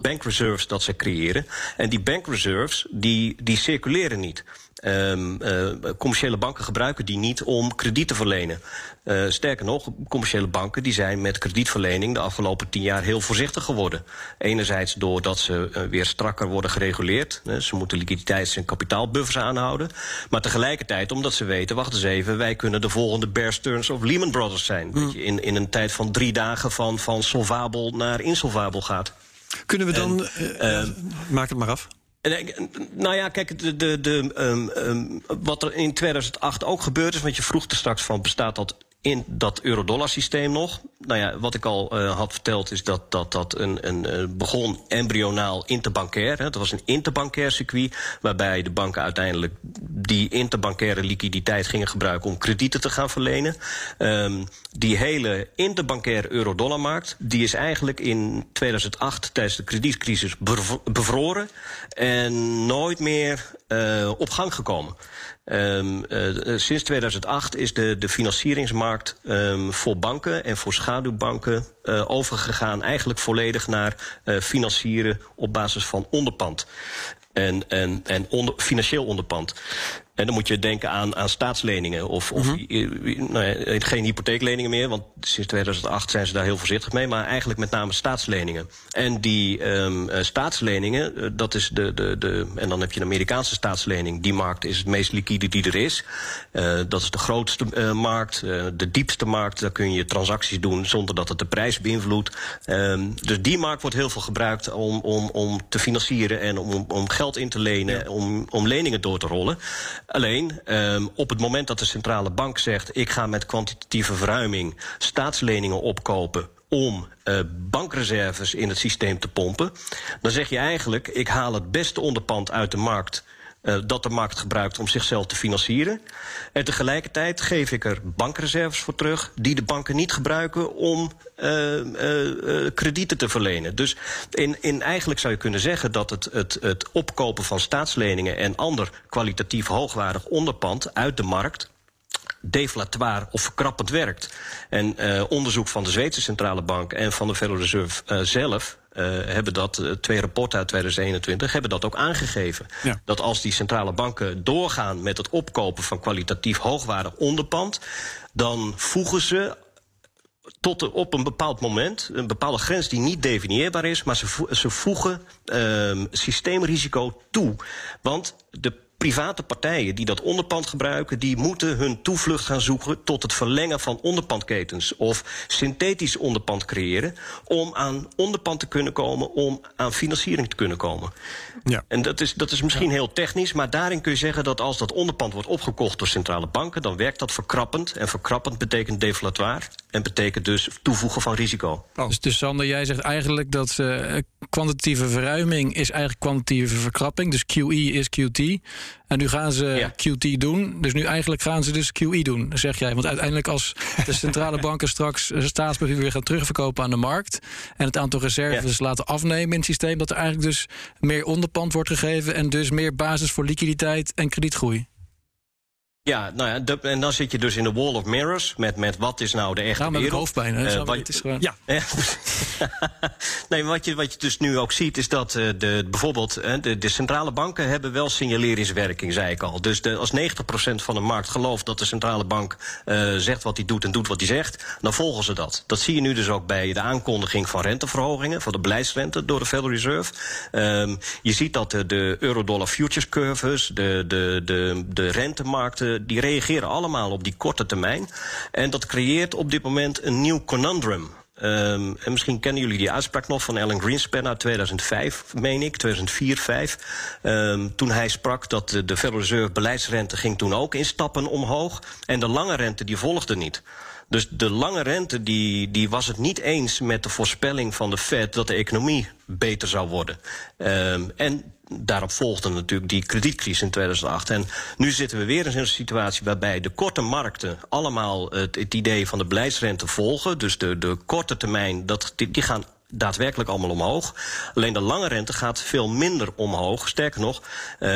bankreserves dat ze creëren. En die bankreserves die, die circuleren niet. Um, uh, commerciële banken gebruiken die niet om krediet te verlenen. Uh, sterker nog, commerciële banken die zijn met kredietverlening de afgelopen tien jaar heel voorzichtig geworden. Enerzijds doordat ze uh, weer strakker worden gereguleerd. ze moeten liquiditeits- en kapitaalbuffers aanhouden. Maar tegelijkertijd omdat ze weten, wacht eens even, wij kunnen de volgende Bear Stearns of Lehman Brothers zijn. Mm. Dat je in, in een tijd van drie dagen van, van solvabel naar insolvabel gaat. Kunnen we dan. En, maak het maar af. Nou ja, kijk, de, de, de, um, um, wat er in 2008 ook gebeurd is, want je vroeg er straks van, bestaat dat in dat euro-dollar systeem nog. Nou ja, wat ik al uh, had verteld is dat dat, dat een, een, begon embryonaal interbankair. Hè. Dat was een interbankair circuit waarbij de banken uiteindelijk die interbankaire liquiditeit gingen gebruiken om kredieten te gaan verlenen. Um, die hele interbankaire euro-dollarmarkt die is eigenlijk in 2008 tijdens de kredietcrisis bevroren en nooit meer uh, op gang gekomen. Um, uh, sinds 2008 is de, de financieringsmarkt um, voor banken en voor schaduwbanken uh, overgegaan eigenlijk volledig naar financieren op basis van onderpand. En, en, en financieel onderpand. En dan moet je denken aan, aan staatsleningen. Of, of mm -hmm. nou ja, geen hypotheekleningen meer, want sinds 2008 zijn ze daar heel voorzichtig mee. Maar eigenlijk met name staatsleningen. En die um, uh, staatsleningen, uh, dat is de, de, de. En dan heb je een Amerikaanse staatslening. Die markt is het meest liquide die er is. Uh, dat is de grootste uh, markt, uh, de diepste markt. Daar kun je transacties doen zonder dat het de prijs beïnvloedt. Um, dus die markt wordt heel veel gebruikt om, om, om te financieren en om, om geld in te lenen, ja. om, om leningen door te rollen. Alleen, um, op het moment dat de centrale bank zegt... ik ga met kwantitatieve verruiming staatsleningen opkopen om uh, bankreserves in het systeem te pompen... dan zeg je eigenlijk, ik haal het beste onderpand uit de markt... Uh, dat de markt gebruikt om zichzelf te financieren. En tegelijkertijd geef ik er bankreserves voor terug... die de banken niet gebruiken om uh, kredieten te verlenen. Dus in, in eigenlijk zou je kunnen zeggen dat het, het, het opkopen van staatsleningen... en ander kwalitatief hoogwaardig onderpand uit de markt deflatoire of verkrappend werkt. En onderzoek van de Zweedse Centrale Bank en van de Federal Reserve zelf uh, hebben dat, uh, twee rapporten uit 2021, hebben dat ook aangegeven. Ja. Dat als die centrale banken doorgaan met het opkopen van kwalitatief hoogwaardig onderpand, dan voegen ze tot op een bepaald moment, een bepaalde grens die niet definieerbaar is, maar ze, ze voegen um, systeemrisico toe. Want de private partijen die dat onderpand gebruiken, die moeten hun toevlucht gaan zoeken tot het verlengen van onderpandketens of synthetisch onderpand creëren om aan onderpand te kunnen komen, om aan financiering te kunnen komen. Ja. En dat is, dat is misschien heel technisch, maar daarin kun je zeggen dat als dat onderpand wordt opgekocht door centrale banken, dan werkt dat verkrappend. En verkrappend betekent deflatoire en betekent dus toevoegen van risico. Oh. Dus, dus Sander, jij zegt eigenlijk dat uh, kwantitatieve verruiming is eigenlijk kwantitatieve verkrapping. Dus QE is QT. En nu gaan ze QT doen. Dus nu eigenlijk gaan ze dus QE doen, zeg jij. Want uiteindelijk als de centrale banken straks staatspapier weer gaan terugverkopen aan de markt... en het aantal reserves laten afnemen in het systeem... dat er eigenlijk dus meer onderpand wordt gegeven... en dus meer basis voor liquiditeit en kredietgroei. Ja, nou ja, en dan zit je dus in de wall of mirrors met, met wat is nou de echte nou, met wereld. hoofdpijn, hè? Uh, wat, is gewoon... Ja. nee, wat je, wat je dus nu ook ziet is dat uh, de, bijvoorbeeld uh, de, de centrale banken hebben wel signaleringswerking, zei ik al. Dus de, als 90% van de markt gelooft dat de centrale bank zegt wat hij doet en doet wat hij zegt, dan volgen ze dat. Dat zie je nu dus ook bij de aankondiging van renteverhogingen, van de beleidsrente door de Federal Reserve. Um, je ziet dat de, de euro-dollar futures curves, de, de, de, de rentemarkten die reageren allemaal op die korte termijn. En dat creëert op dit moment een nieuw conundrum. Um, en misschien kennen jullie die uitspraak nog van Alan Greenspan uit 2005, meen ik, 2004, 5. Um, toen hij sprak dat de, de Federal Reserve beleidsrente ging toen ook in stappen omhoog. En de lange rente die volgde niet. Dus de lange rente die, die was het niet eens met de voorspelling van de Fed dat de economie beter zou worden. Um, en daarop volgde natuurlijk die kredietcrisis in 2008. En nu zitten we weer in een situatie waarbij de korte markten allemaal het, het idee van de beleidsrente volgen. Dus de, de korte termijn, dat, die, die gaan daadwerkelijk allemaal omhoog. Alleen de lange rente gaat veel minder omhoog. Sterker nog, uh,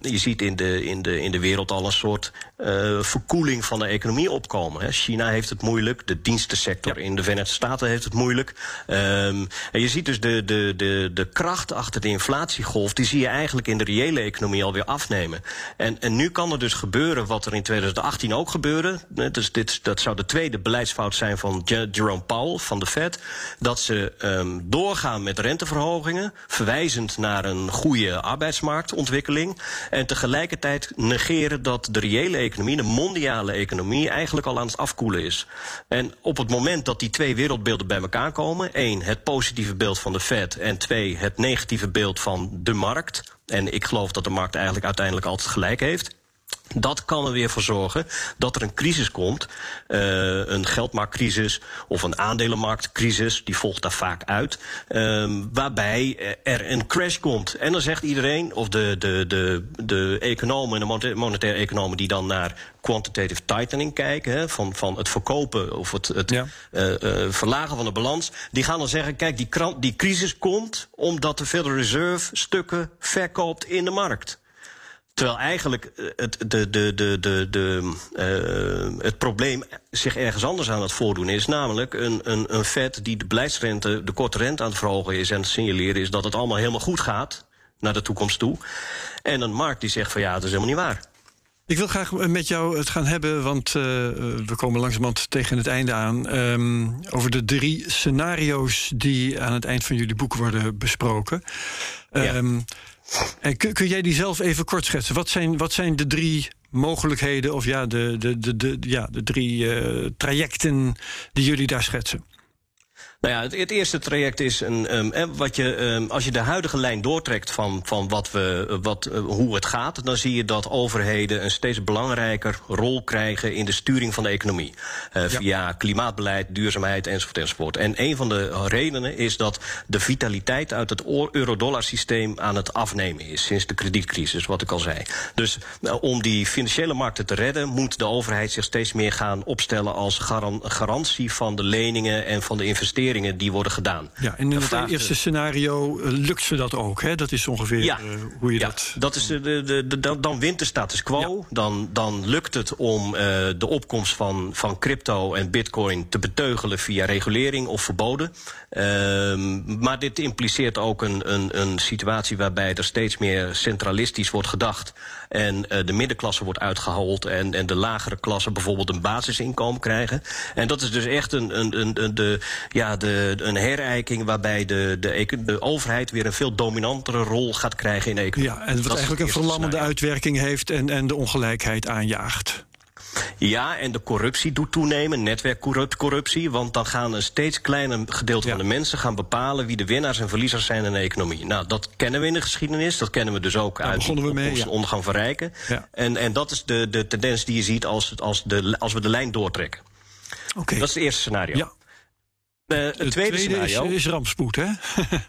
je ziet in de, in, de, in de wereld al een soort uh, verkoeling van de economie opkomen. Hè. China heeft het moeilijk, de dienstensector in de Verenigde Staten heeft het moeilijk. Um, en je ziet dus de, de, de, de kracht achter de inflatiegolf, die zie je eigenlijk in de reële economie alweer afnemen. En, en nu kan er dus gebeuren wat er in 2018 ook gebeurde. Dus dit, dat zou de tweede beleidsfout zijn van Jerome Powell van de Fed. Dat ze um, doorgaan met renteverhogingen, verwijzend naar een goede arbeidsmarktontwikkeling. En tegelijkertijd negeren dat de reële economie, de mondiale economie, eigenlijk al aan het afkoelen is. En op het moment dat die twee wereldbeelden bij elkaar komen, één, het positieve beeld van de Fed en twee, het negatieve beeld van de markt. En ik geloof dat de markt eigenlijk uiteindelijk altijd gelijk heeft. Dat kan er weer voor zorgen dat er een crisis komt, uh, een geldmarktcrisis of een aandelenmarktcrisis, die volgt daar vaak uit, uh, waarbij er een crash komt. En dan zegt iedereen, of de, de, de, de economen en de monetaire economen die dan naar quantitative tightening kijken, hè, van, van het verkopen of het, het ja. uh, uh, verlagen van de balans, die gaan dan zeggen, kijk, die, die crisis komt omdat de Federal Reserve stukken verkoopt in de markt. Terwijl eigenlijk eh, het, de, de, de, de, de, uh, het probleem zich ergens anders aan het voordoen is. Namelijk een, een, een Fed die de beleidsrente, de korte rente aan het verhogen is en het signaleren is dat het allemaal helemaal goed gaat naar de toekomst toe. En een markt die zegt van ja, dat is helemaal niet waar. Ik wil graag met jou het gaan hebben, want uh, we komen langzamerhand tegen het einde aan. Um, over de drie scenario's die aan het eind van jullie boek worden besproken. Ja. En kun, jij die zelf even kort schetsen? Wat zijn, wat zijn de drie mogelijkheden, of ja, de, de, de, de, ja, de drie uh, trajecten die jullie daar schetsen? Nou ja, het, het, eerste traject is een, um, wat je, um, als je de huidige lijn doortrekt van, van wat we, wat, uh, hoe het gaat, dan zie je dat overheden een steeds belangrijker rol krijgen in de sturing van de economie. Uh, ja. Via klimaatbeleid, duurzaamheid enzovoort enzovoort. En een van de redenen is dat de vitaliteit uit het euro-dollar systeem aan het afnemen is sinds de kredietcrisis, wat ik al zei. Dus uh, om die financiële markten te redden, moet de overheid zich steeds meer gaan opstellen als garan garantie van de leningen en van de investeringen die worden gedaan. Ja, en in het eerste scenario lukt ze dat ook. Hè? Dat is ongeveer ja, hoe je ja, dat. dat is de, de, de, dan wint de status quo. Dan, dan lukt het om de opkomst van, van crypto en bitcoin te beteugelen via regulering of verboden. Ehm, maar dit impliceert ook een, een, een situatie waarbij er steeds meer centralistisch wordt gedacht. En de middenklasse wordt uitgehold. En, en de lagere klasse bijvoorbeeld een basisinkomen krijgen. En dat is dus echt een, een, een, de, ja, de, een herijking waarbij de, de, de overheid weer een veel dominantere rol gaat krijgen in de economie. Ja, en wat eigenlijk een verlammende uitwerking heeft en, en de ongelijkheid aanjaagt. Ja, en de corruptie doet toenemen, netwerkcorruptie. Want dan gaan een steeds kleiner gedeelte van de mensen gaan bepalen wie de winnaars en verliezers zijn in de economie. Nou, dat kennen we in de geschiedenis. Dat kennen we dus ook Daar uit we mee, de ondergang van rijken. Ja. En, en dat is de, de tendens die je ziet als, als, de, als we de lijn doortrekken. Oké. Dat is het eerste scenario. Ja. Uh, het tweede, tweede scenario. Is, is rampspoed, hè?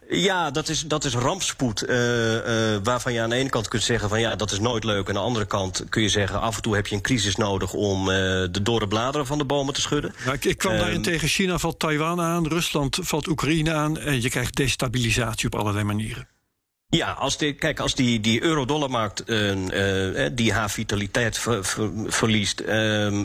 ja, dat is, dat is rampspoed. Uh, uh, waarvan je aan de ene kant kunt zeggen van ja, dat is nooit leuk. En aan de andere kant kun je zeggen, af en toe heb je een crisis nodig om de dorre bladeren van de bomen te schudden. Nou, ik, ik kwam Ehm, daarin tegen China valt Taiwan aan, Rusland valt Oekraïne aan. En je krijgt destabilisatie op allerlei manieren. Ja, als die, kijk, als die, die euro-dollarmarkt uh, uh, die haar vitaliteit ver, ver, verliest,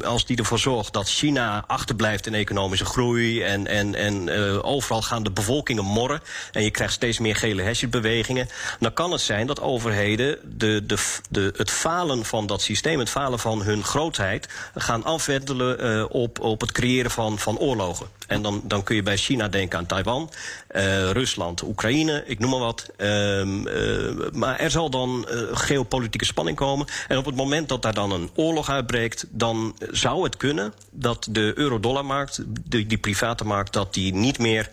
als die ervoor zorgt dat China achterblijft in economische groei en, en, en overal gaan de bevolkingen morren en je krijgt steeds meer gele hesjesbewegingen, dan kan het zijn dat overheden de, de, de, het falen van dat systeem, het falen van hun grootheid, gaan afwentelen op, op het creëren van, van oorlogen. En dan, dan kun je bij China denken aan Taiwan, Rusland, Oekraïne, ik noem maar wat. Uh, uh, maar er zal dan uh, geopolitieke spanning komen. En op het moment dat daar dan een oorlog uitbreekt, dan zou het kunnen dat de euro-dollarmarkt, die, die private markt, dat die niet meer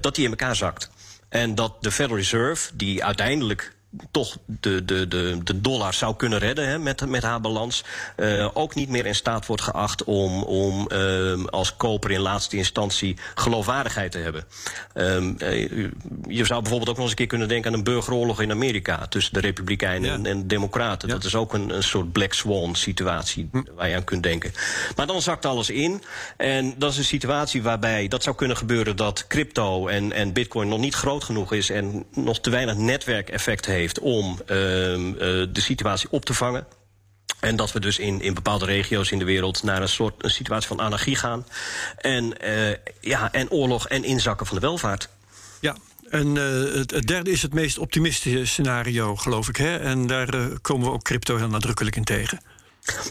dat die in elkaar zakt. En dat de Federal Reserve, die uiteindelijk toch de, de, de, de dollar zou kunnen redden hè, met, met haar balans. Uh, ook niet meer in staat wordt geacht om, om uh, als koper in laatste instantie geloofwaardigheid te hebben. Um, uh, je zou bijvoorbeeld ook nog eens een keer kunnen denken aan een burgeroorlog in Amerika tussen de Republikeinen ja. en, en de Democraten. Ja. Dat is ook een, een soort Black Swan situatie hm. waar je aan kunt denken. Maar dan zakt alles in. En dat is een situatie waarbij dat zou kunnen gebeuren dat crypto en, en bitcoin nog niet groot genoeg is en nog te weinig netwerkeffect heeft heeft om uh, uh, de situatie op te vangen. En dat we dus in, in bepaalde regio's in de wereld naar een soort een situatie van anarchie gaan. En, uh, ja, en oorlog en inzakken van de welvaart. Ja, en uh, het, het, derde is het meest optimistische scenario, geloof ik. Hè? En daar uh, komen we ook crypto heel nadrukkelijk in tegen.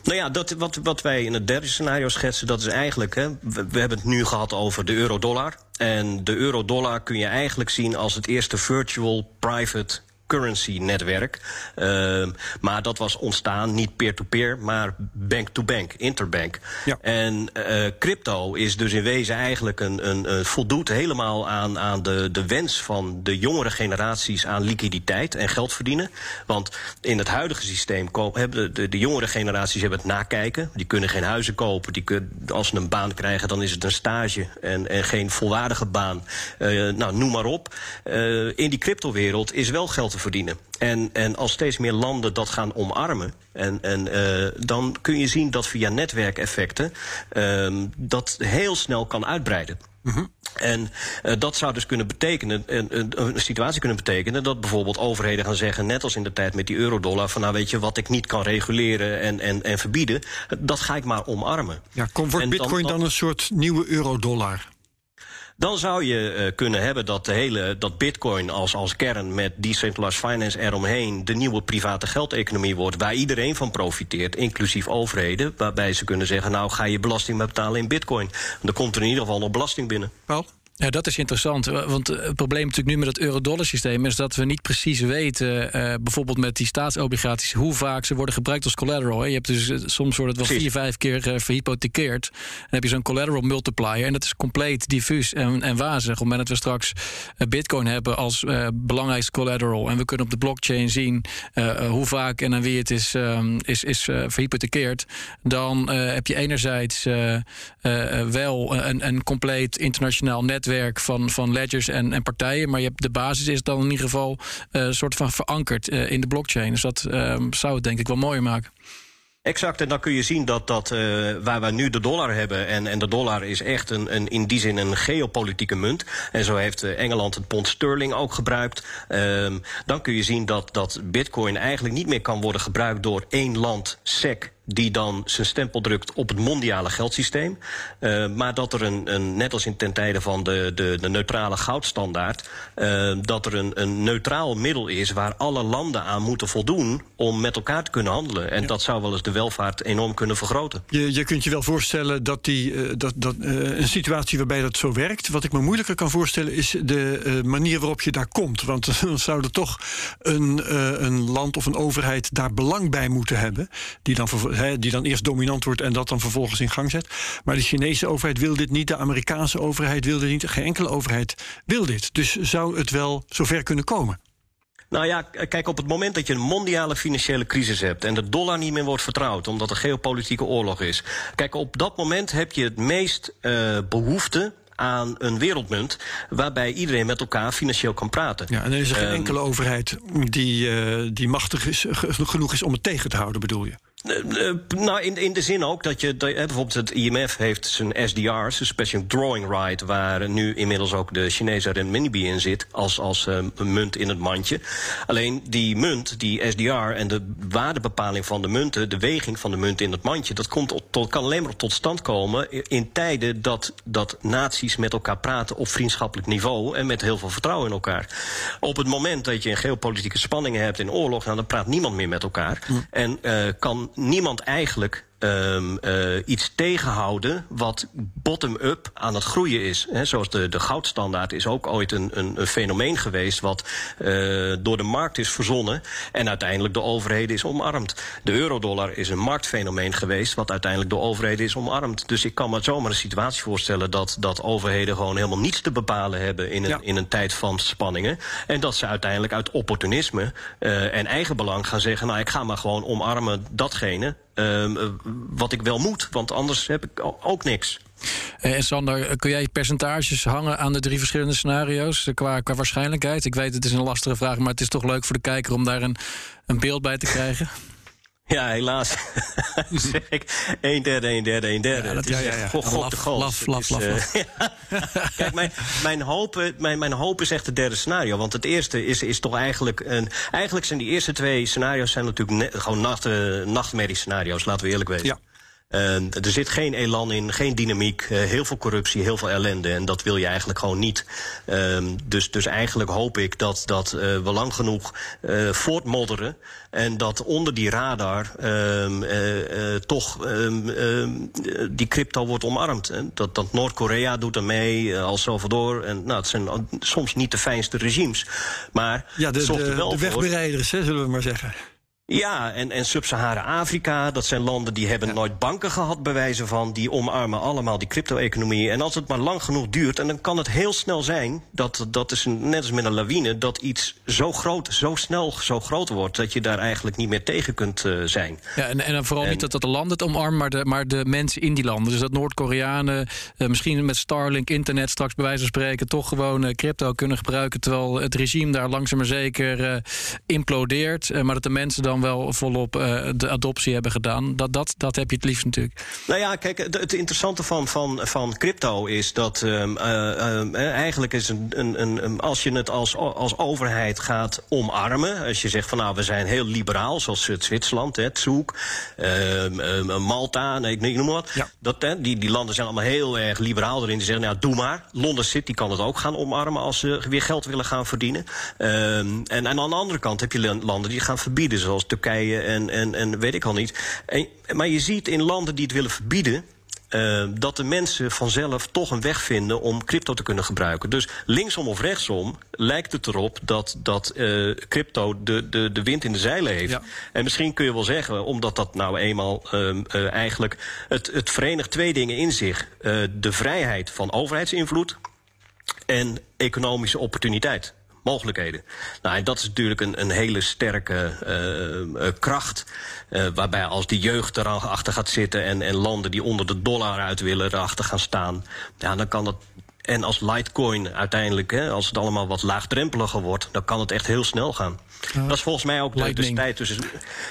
Nou ja, dat, wat, wat wij in het derde scenario schetsen, dat is eigenlijk. Hè, we, we hebben het nu gehad over de euro-dollar. En de euro-dollar kun je eigenlijk zien als het eerste virtual private currency netwerk. Uh, maar dat was ontstaan niet peer-to-peer, -peer, maar bank-to-bank, interbank. Ja. En uh, crypto is dus in wezen eigenlijk een, een, een voldoet helemaal aan, aan de, de wens van de jongere generaties aan liquiditeit en geld verdienen. Want in het huidige systeem hebben de, de, de jongere generaties hebben het nakijken. Die kunnen geen huizen kopen. Die kunnen, als ze een baan krijgen, dan is het een stage en, en geen volwaardige baan. Uh, nou, noem maar op. Uh, in die cryptowereld is wel geld te verdienen. En, en als steeds meer landen dat gaan omarmen, en, en uh, dan kun je zien dat via netwerkeffecten uh, dat heel snel kan uitbreiden. Mm -hmm. En uh, dat zou dus kunnen betekenen, een, een, een, situatie kunnen betekenen dat bijvoorbeeld overheden gaan zeggen, net als in de tijd met die eurodollar, van nou weet je wat ik niet kan reguleren en, en, en verbieden, dat ga ik maar omarmen. Ja, komt wordt bitcoin dan, dan een soort nieuwe eurodollar? Dan zou je uh, kunnen hebben dat, de hele, dat bitcoin als, als kern met decentralized finance eromheen de nieuwe private geldeconomie wordt, waar iedereen van profiteert, inclusief overheden, waarbij ze kunnen zeggen, nou ga je belasting betalen in bitcoin. Dan komt er in ieder geval nog belasting binnen. Paul? Ja, dat is interessant. Want het probleem natuurlijk nu met het euro-dollar systeem is dat we niet precies weten, uh, bijvoorbeeld met die staatsobligaties, hoe vaak ze worden gebruikt als collateral. Hè. Je hebt dus soms wordt het wel vier, vijf keer uh, verhypothekeerd. Dan heb je zo'n collateral multiplier en dat is compleet diffuus en, en wazig. Op het moment dat we straks Bitcoin hebben als belangrijkste collateral en we kunnen op de blockchain zien hoe vaak en aan wie het is, is, is verhypothekeerd, dan heb je enerzijds wel een, een compleet internationaal netwerk netwerk van, van ledgers en, en partijen. Maar je hebt, de basis is dan in ieder geval een uh, soort van verankerd uh, in de blockchain. Dus dat uh, zou het denk ik wel mooier maken. Exact, en dan kun je zien dat, dat uh, waar we nu de dollar hebben... en, en de dollar is echt een, een, in die zin een geopolitieke munt... en zo heeft Engeland het pond sterling ook gebruikt... Uh, dan kun je zien dat, dat bitcoin eigenlijk niet meer kan worden gebruikt... door één land, SEC, die dan zijn stempel drukt op het mondiale geldsysteem. Uh, maar dat er een, een, net als in ten tijde van de, de, de neutrale goudstandaard, uh, dat er een, een neutraal middel is waar alle landen aan moeten voldoen om met elkaar te kunnen handelen. En ja. dat zou wel eens de welvaart enorm kunnen vergroten. Je, je kunt je wel voorstellen dat, die, uh, dat, dat een situatie waarbij dat zo werkt. Wat ik me moeilijker kan voorstellen is de manier waarop je daar komt. Want dan zou er toch een, een land of een overheid daar belang bij moeten hebben. Die dan die dan eerst dominant wordt en dat dan vervolgens in gang zet. Maar de Chinese overheid wil dit niet, de Amerikaanse overheid wil dit niet, geen enkele overheid wil dit. Dus zou het wel zover kunnen komen? Nou ja, kijk, op het moment dat je een mondiale financiële crisis hebt en de dollar niet meer wordt vertrouwd, omdat er geopolitieke oorlog is. Kijk, op dat moment heb je het meest uh, behoefte aan een wereldmunt waarbij iedereen met elkaar financieel kan praten. Ja, en er is er geen um, enkele overheid die, uh, die machtig is, genoeg is om het tegen te houden, bedoel je? Uh, nou, in, in de zin ook dat je, dat, bijvoorbeeld het IMF heeft zijn SDR's, zijn Special Drawing Right, waar nu inmiddels ook de Chinese renminbi in zit, als, als uh, munt in het mandje. Alleen die munt, die SDR en de waardebepaling van de munten, de weging van de munt in het mandje, dat komt tot, kan alleen maar tot stand komen in tijden dat, dat naties met elkaar praten op vriendschappelijk niveau en met heel veel vertrouwen in elkaar. Op het moment dat je een geopolitieke spanningen hebt in oorlog, nou, dan praat niemand meer met elkaar. Mm. En uh, kan niemand eigenlijk um, uh, iets tegenhouden wat bottom-up aan het groeien is. He, zoals de, de goudstandaard is ook ooit een, een, een fenomeen geweest wat uh, door de markt is verzonnen en uiteindelijk de overheden is omarmd. De eurodollar is een marktfenomeen geweest wat uiteindelijk door overheden is omarmd. Dus ik kan me zomaar een situatie voorstellen dat, dat overheden gewoon helemaal niets te bepalen hebben in een, ja. in een tijd van spanningen. En dat ze uiteindelijk uit opportunisme uh, en eigenbelang gaan zeggen, nou ik ga maar gewoon omarmen datgene wat ik wel moet, want anders heb ik ook niks. En Sander, kun jij percentages hangen aan de drie verschillende scenario's qua, qua waarschijnlijkheid? Ik weet, het is een lastige vraag, maar het is toch leuk voor de kijker om daar een, een beeld bij te krijgen. Ja, helaas. zeg ik. Een derde, een derde, een derde. Ja, dat is ja, ja, ja. God, de goal. Laf, laf, laf, laf. Kijk, mijn, mijn, hoop, mijn, mijn hoop is echt het derde scenario. Want het eerste is, is toch eigenlijk... Een, eigenlijk zijn die eerste twee scenario's zijn natuurlijk net, gewoon nacht, uh, nachtmerrie-scenario's, laten we eerlijk weten. Ja. Er zit geen elan in, geen dynamiek, uh, heel veel corruptie, heel veel ellende. En dat wil je eigenlijk gewoon niet. Uh, dus, dus eigenlijk hoop ik dat, dat uh, we lang genoeg voortmodderen. En dat onder die radar ehm, toch ehm, die crypto wordt omarmd. Dat dat Noord-Korea doet er mee, El Salvador. En, nou, het zijn soms niet de fijnste regimes. Maar ja, de, de wegbereiders, hè, zullen we maar zeggen. Ja, en, en Sub-Sahara-Afrika, dat zijn landen die hebben ja. nooit banken gehad, bewijzen van. Die omarmen allemaal die crypto-economie. En als het maar lang genoeg duurt, en dan kan het heel snel zijn... dat, dat is een, net als met een lawine, dat iets zo groot, zo snel zo groot wordt... dat je daar eigenlijk niet meer tegen kunt uh, zijn. Ja, en, en vooral en, niet dat, dat de landen het omarmen, maar de, maar de mensen in die landen. Dus dat Noord-Koreanen uh, misschien met Starlink, internet straks bij wijze van spreken... toch gewoon uh, crypto kunnen gebruiken... terwijl het regime daar langzaam maar zeker implodeert. maar dat de mensen dan wel volop uh, de adoptie hebben gedaan. Dat, dat, dat heb je het liefst natuurlijk. Nou ja, kijk, het, het interessante van, van, van crypto is dat um, uh, uh, eigenlijk is een, een, een, als je het als, als overheid gaat omarmen, als je zegt van nou we zijn heel liberaal, zoals het Zwitserland, het Zoek, Malta, nee, ik noem maar wat. Ja. Dat, hè, die, die landen zijn allemaal heel erg liberaal erin. Die zeggen nou doe maar. Londen City kan het ook gaan omarmen als ze weer geld willen gaan verdienen. en, en aan de andere kant heb je landen die gaan verbieden, zoals Turkije en, en, en weet ik al niet. En, maar je ziet in landen die het willen verbieden. Uh, dat de mensen vanzelf toch een weg vinden om crypto te kunnen gebruiken. Dus linksom of rechtsom lijkt het erop dat, dat uh, crypto de, de, de wind in de zeilen heeft. Ja. En misschien kun je wel zeggen, omdat dat nou eenmaal uh, uh, eigenlijk... Het, het verenigt twee dingen in zich. de vrijheid van overheidsinvloed en economische opportuniteit mogelijkheden. Nou, en dat is natuurlijk een, een hele sterke uh, uh, kracht. Uh, waarbij als de jeugd erachter gaat zitten en, en landen die onder de dollar uit willen erachter gaan staan, ja, dan kan dat en als Litecoin uiteindelijk, hè, als het allemaal wat laagdrempeliger wordt, dan kan het echt heel snel gaan. Uh, dat is volgens mij ook de, de tijd tussen.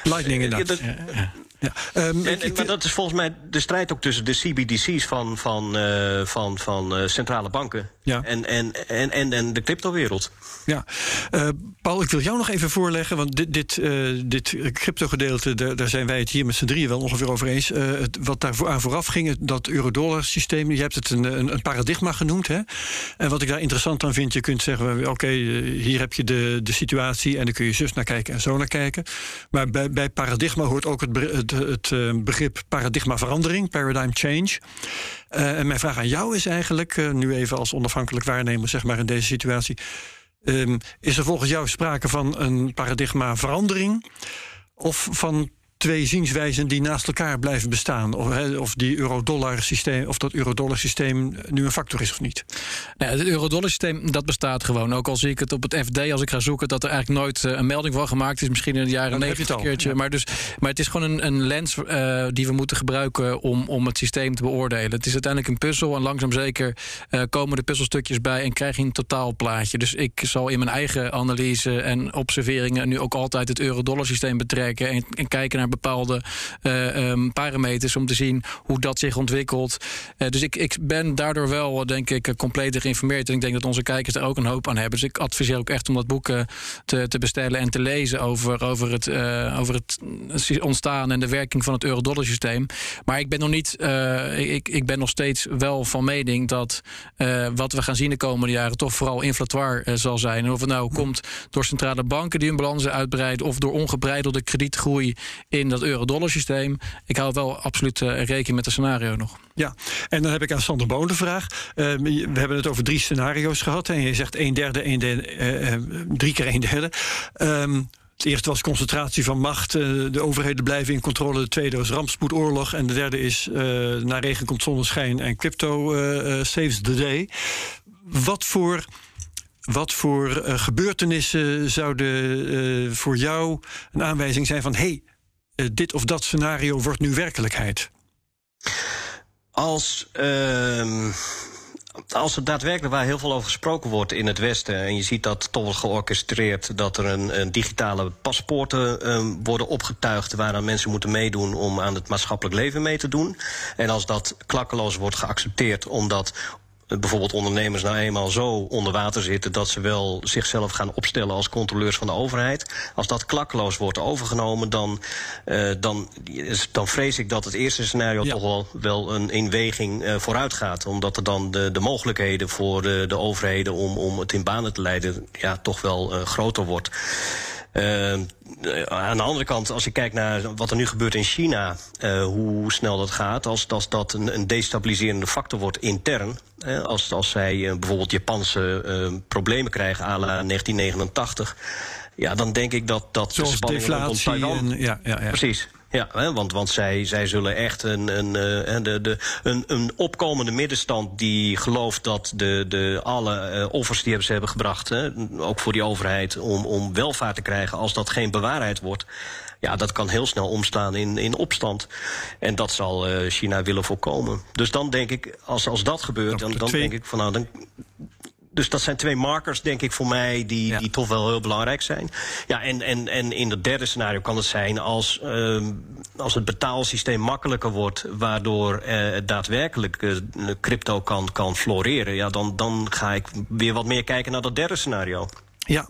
Lightning inderdaad. Ja, Ja. Um, en, maar dat is volgens mij de strijd ook tussen de CBDC's van, van, uh, van, van uh, centrale banken ja. en, en, en, en, en de cryptowereld. Ja, uh, Paul, ik wil jou nog even voorleggen, want dit, dit, dit crypto-gedeelte, daar, daar, zijn wij het hier met z'n drieën wel ongeveer over eens. Het, wat daar aan vooraf ging, dat euro-dollar systeem, je hebt het een, een, een, paradigma genoemd. Hè? En wat ik daar interessant aan vind, je kunt zeggen, oké, hier heb je de, de situatie en dan kun je zus naar kijken en zo naar kijken. Maar bij, bij paradigma hoort ook het het, het eh, begrip paradigmaverandering, paradigm change. Uh, en mijn vraag aan jou is eigenlijk, uh, nu even als onafhankelijk waarnemer, zeg maar in deze situatie. Um, is er volgens jou sprake van een paradigmaverandering? Of van twee zienswijzen die naast elkaar blijven bestaan. Of, of die euro-dollar systeem, of dat euro-dollar systeem nu een factor is of niet. Nou, het euro-dollar systeem dat bestaat gewoon. Ook al zie ik het op het FD als ik ga zoeken dat er eigenlijk nooit eh, een melding van gemaakt is. Misschien in de jaren negentig een keertje. Maar, dus, maar het is gewoon een, een lens uh, die we moeten gebruiken om, om het systeem te beoordelen. Het is uiteindelijk een puzzel en langzaam zeker uh, komen de puzzelstukjes bij en krijg je een totaalplaatje. Dus ik zal in mijn eigen analyse en observeringen nu ook altijd het euro-dollar systeem betrekken en, en kijken naar bepaalde uh, um, parameters om te zien hoe dat zich ontwikkelt. Uh, dus ik, ik ben daardoor wel, denk ik, compleet geïnformeerd. En ik denk dat onze kijkers er ook een hoop aan hebben. Dus ik adviseer ook echt om dat boek uh, te, te bestellen en te lezen over, over, het, over het ontstaan en de werking van het euro-dollar systeem. Maar ik ben nog niet, ik, ik ben nog steeds wel van mening dat wat we gaan zien de komende jaren toch vooral inflatoire zal zijn. En of het nou komt door centrale banken die hun balansen uitbreiden of door ongebreidelde kredietgroei in dat euro-dollar systeem. Ik hou wel absoluut uh, rekening met het scenario nog. Ja, en dan heb ik aan Sander Boon de vraag. Uh, we hebben het over drie scenario's gehad. En je zegt een derde, een derde uh, drie keer een derde. Um, het eerste was concentratie van macht. de overheden blijven in controle. De tweede was rampspoedoorlog. En de derde is naar regen komt zonneschijn en crypto saves the day. Wat voor wat voor gebeurtenissen zouden voor jou een aanwijzing zijn van: hey, eh, dit of dat scenario wordt nu werkelijkheid? Als. Uh als het daadwerkelijk waar heel veel over gesproken wordt in het Westen... en je ziet dat toch wordt georchestreerd... dat er een, een digitale paspoorten uh, worden opgetuigd... waaraan mensen moeten meedoen om aan het maatschappelijk leven mee te doen... en als dat klakkeloos wordt geaccepteerd... omdat bijvoorbeeld ondernemers nou eenmaal zo onder water zitten dat ze wel zichzelf gaan opstellen als controleurs van de overheid. Als dat klakkeloos wordt overgenomen, dan, uh, dan, dan vrees ik dat het eerste scenario toch wel, wel een inweging uh, vooruit gaat. Omdat er dan de, de mogelijkheden voor de, de overheden om, om het in banen te leiden ja, toch wel uh, groter wordt. Uh, aan de andere kant, als je kijkt naar wat er nu gebeurt in China, uh, hoe snel dat gaat, als, als dat een, een destabiliserende factor wordt intern, als, als zij uh, bijvoorbeeld Japanse problemen krijgen à la 1989, ja, dan denk ik dat, dat Zoals de spanningen Taiwan... En, ja, ja, ja. Precies. Ja, hè, want, want zij, zij zullen echt een, een, uh, de, de, een, een opkomende middenstand die gelooft dat de, de alle uh, offers die ze hebben gebracht, hè, ook voor die overheid, om, om welvaart te krijgen, als dat geen bewaarheid wordt. Ja, dat kan heel snel omstaan in, in opstand. En dat zal uh, China willen voorkomen. Dus dan denk ik, als, als dat gebeurt, dan, dan denk ik van nou, dan, dus dat zijn twee markers, denk ik, voor mij, die, die toch wel heel belangrijk zijn. Ja, en, en, en in het derde scenario kan het zijn als, uh, als het betaalsysteem makkelijker wordt, waardoor uh, daadwerkelijk uh, crypto kan, kan floreren. Ja, dan, dan ga ik weer wat meer kijken naar dat derde scenario. Ja,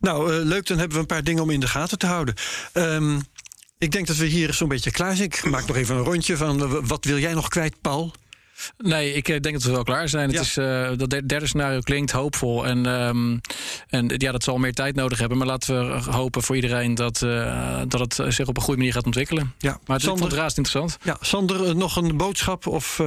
nou uh, leuk, dan hebben we een paar dingen om in de gaten te houden. Um, ik denk dat we hier zo'n beetje klaar zijn. Ik maak nog even een rondje van wat wil jij nog kwijt, Paul? Nee, ik eh, denk dat we wel klaar zijn. Het is, uh, dat derde scenario klinkt hoopvol. En, um, en ja, dat zal meer tijd nodig hebben. Maar laten we hopen voor iedereen dat, uh, dat het zich op een goede manier gaat ontwikkelen. Ja, maar het Sander, is raast interessant. Ja, Sander, nog een boodschap of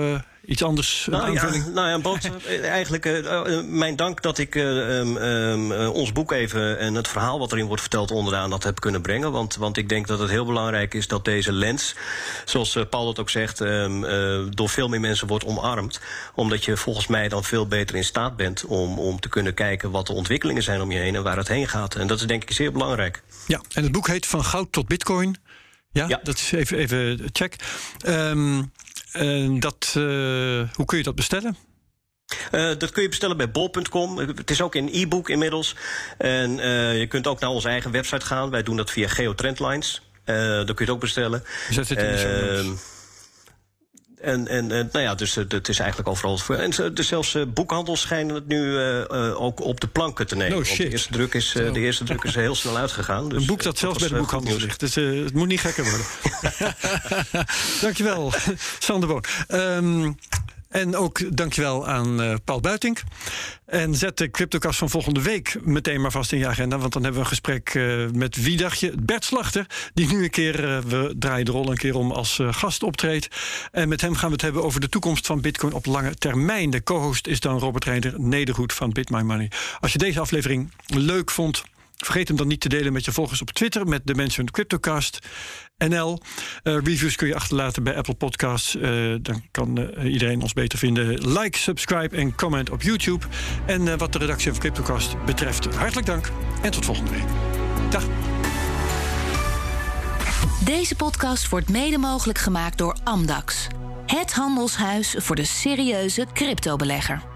iets anders? Nou, ja, nou ja, boodschap, eigenlijk uh, mijn dank dat ik uh, um, ons boek even en het verhaal wat erin wordt verteld onderaan dat heb kunnen brengen. Want, want ik denk dat het heel belangrijk is dat deze lens, zoals Paul dat ook zegt, um, door veel meer mensen wordt omarmd. Omdat je volgens mij dan veel beter in staat bent om, om te kunnen kijken wat de ontwikkelingen zijn om je heen en waar het heen gaat. En dat is denk ik zeer belangrijk. Ja, en het boek heet Van Goud tot Bitcoin. Ja, ja. dat is even, even check. Um, dat, uh, hoe kun je dat bestellen? Uh, dat kun je bestellen bij bol.com. Het is ook in e-book inmiddels. En uh, je kunt ook naar onze eigen website gaan. Wij doen dat via Geotrendlines. dan kun je het ook bestellen. Zet het in de. Ehm, en, en, nou ja, dus het is eigenlijk overal voor. En dus zelfs eh, boekhandels schijnen het nu eh, eh, ook op de planken te nemen. No Want shit. de eerste druk is, eh, de eerste druk is heel snel uitgegaan. Dus, Een boek eh, dat zelfs bij de eh, boekhandel ligt. Dus eh, het moet niet gekker worden. dankjewel, Sander Boon. Ehm, en ook dankjewel aan eh, Paul Buitink. En zet de CryptoCast van volgende week meteen maar vast in je agenda. Want dan hebben we een gesprek eh, met wie dacht je? Bert Slachter. Die nu een keer, eh, we draaien de rol een keer om als gast optreedt. En met hem gaan we het hebben over de toekomst van Bitcoin op lange termijn. De co-host is dan Robert Reinder Nedergoed van Bit My Money. Als je deze aflevering leuk vond. Vergeet hem dan niet te delen met je volgers op Twitter met de mensen CryptoCast NL. Eh, reviews kun je achterlaten bij Apple Podcasts. Eh, dan kan eh, iedereen ons beter vinden. Like, subscribe en comment op YouTube. En wat de redactie van CryptoCast betreft, hartelijk dank en tot volgende week. Dag. Deze podcast wordt mede mogelijk gemaakt door Amdax. Het handelshuis voor de serieuze cryptobelegger.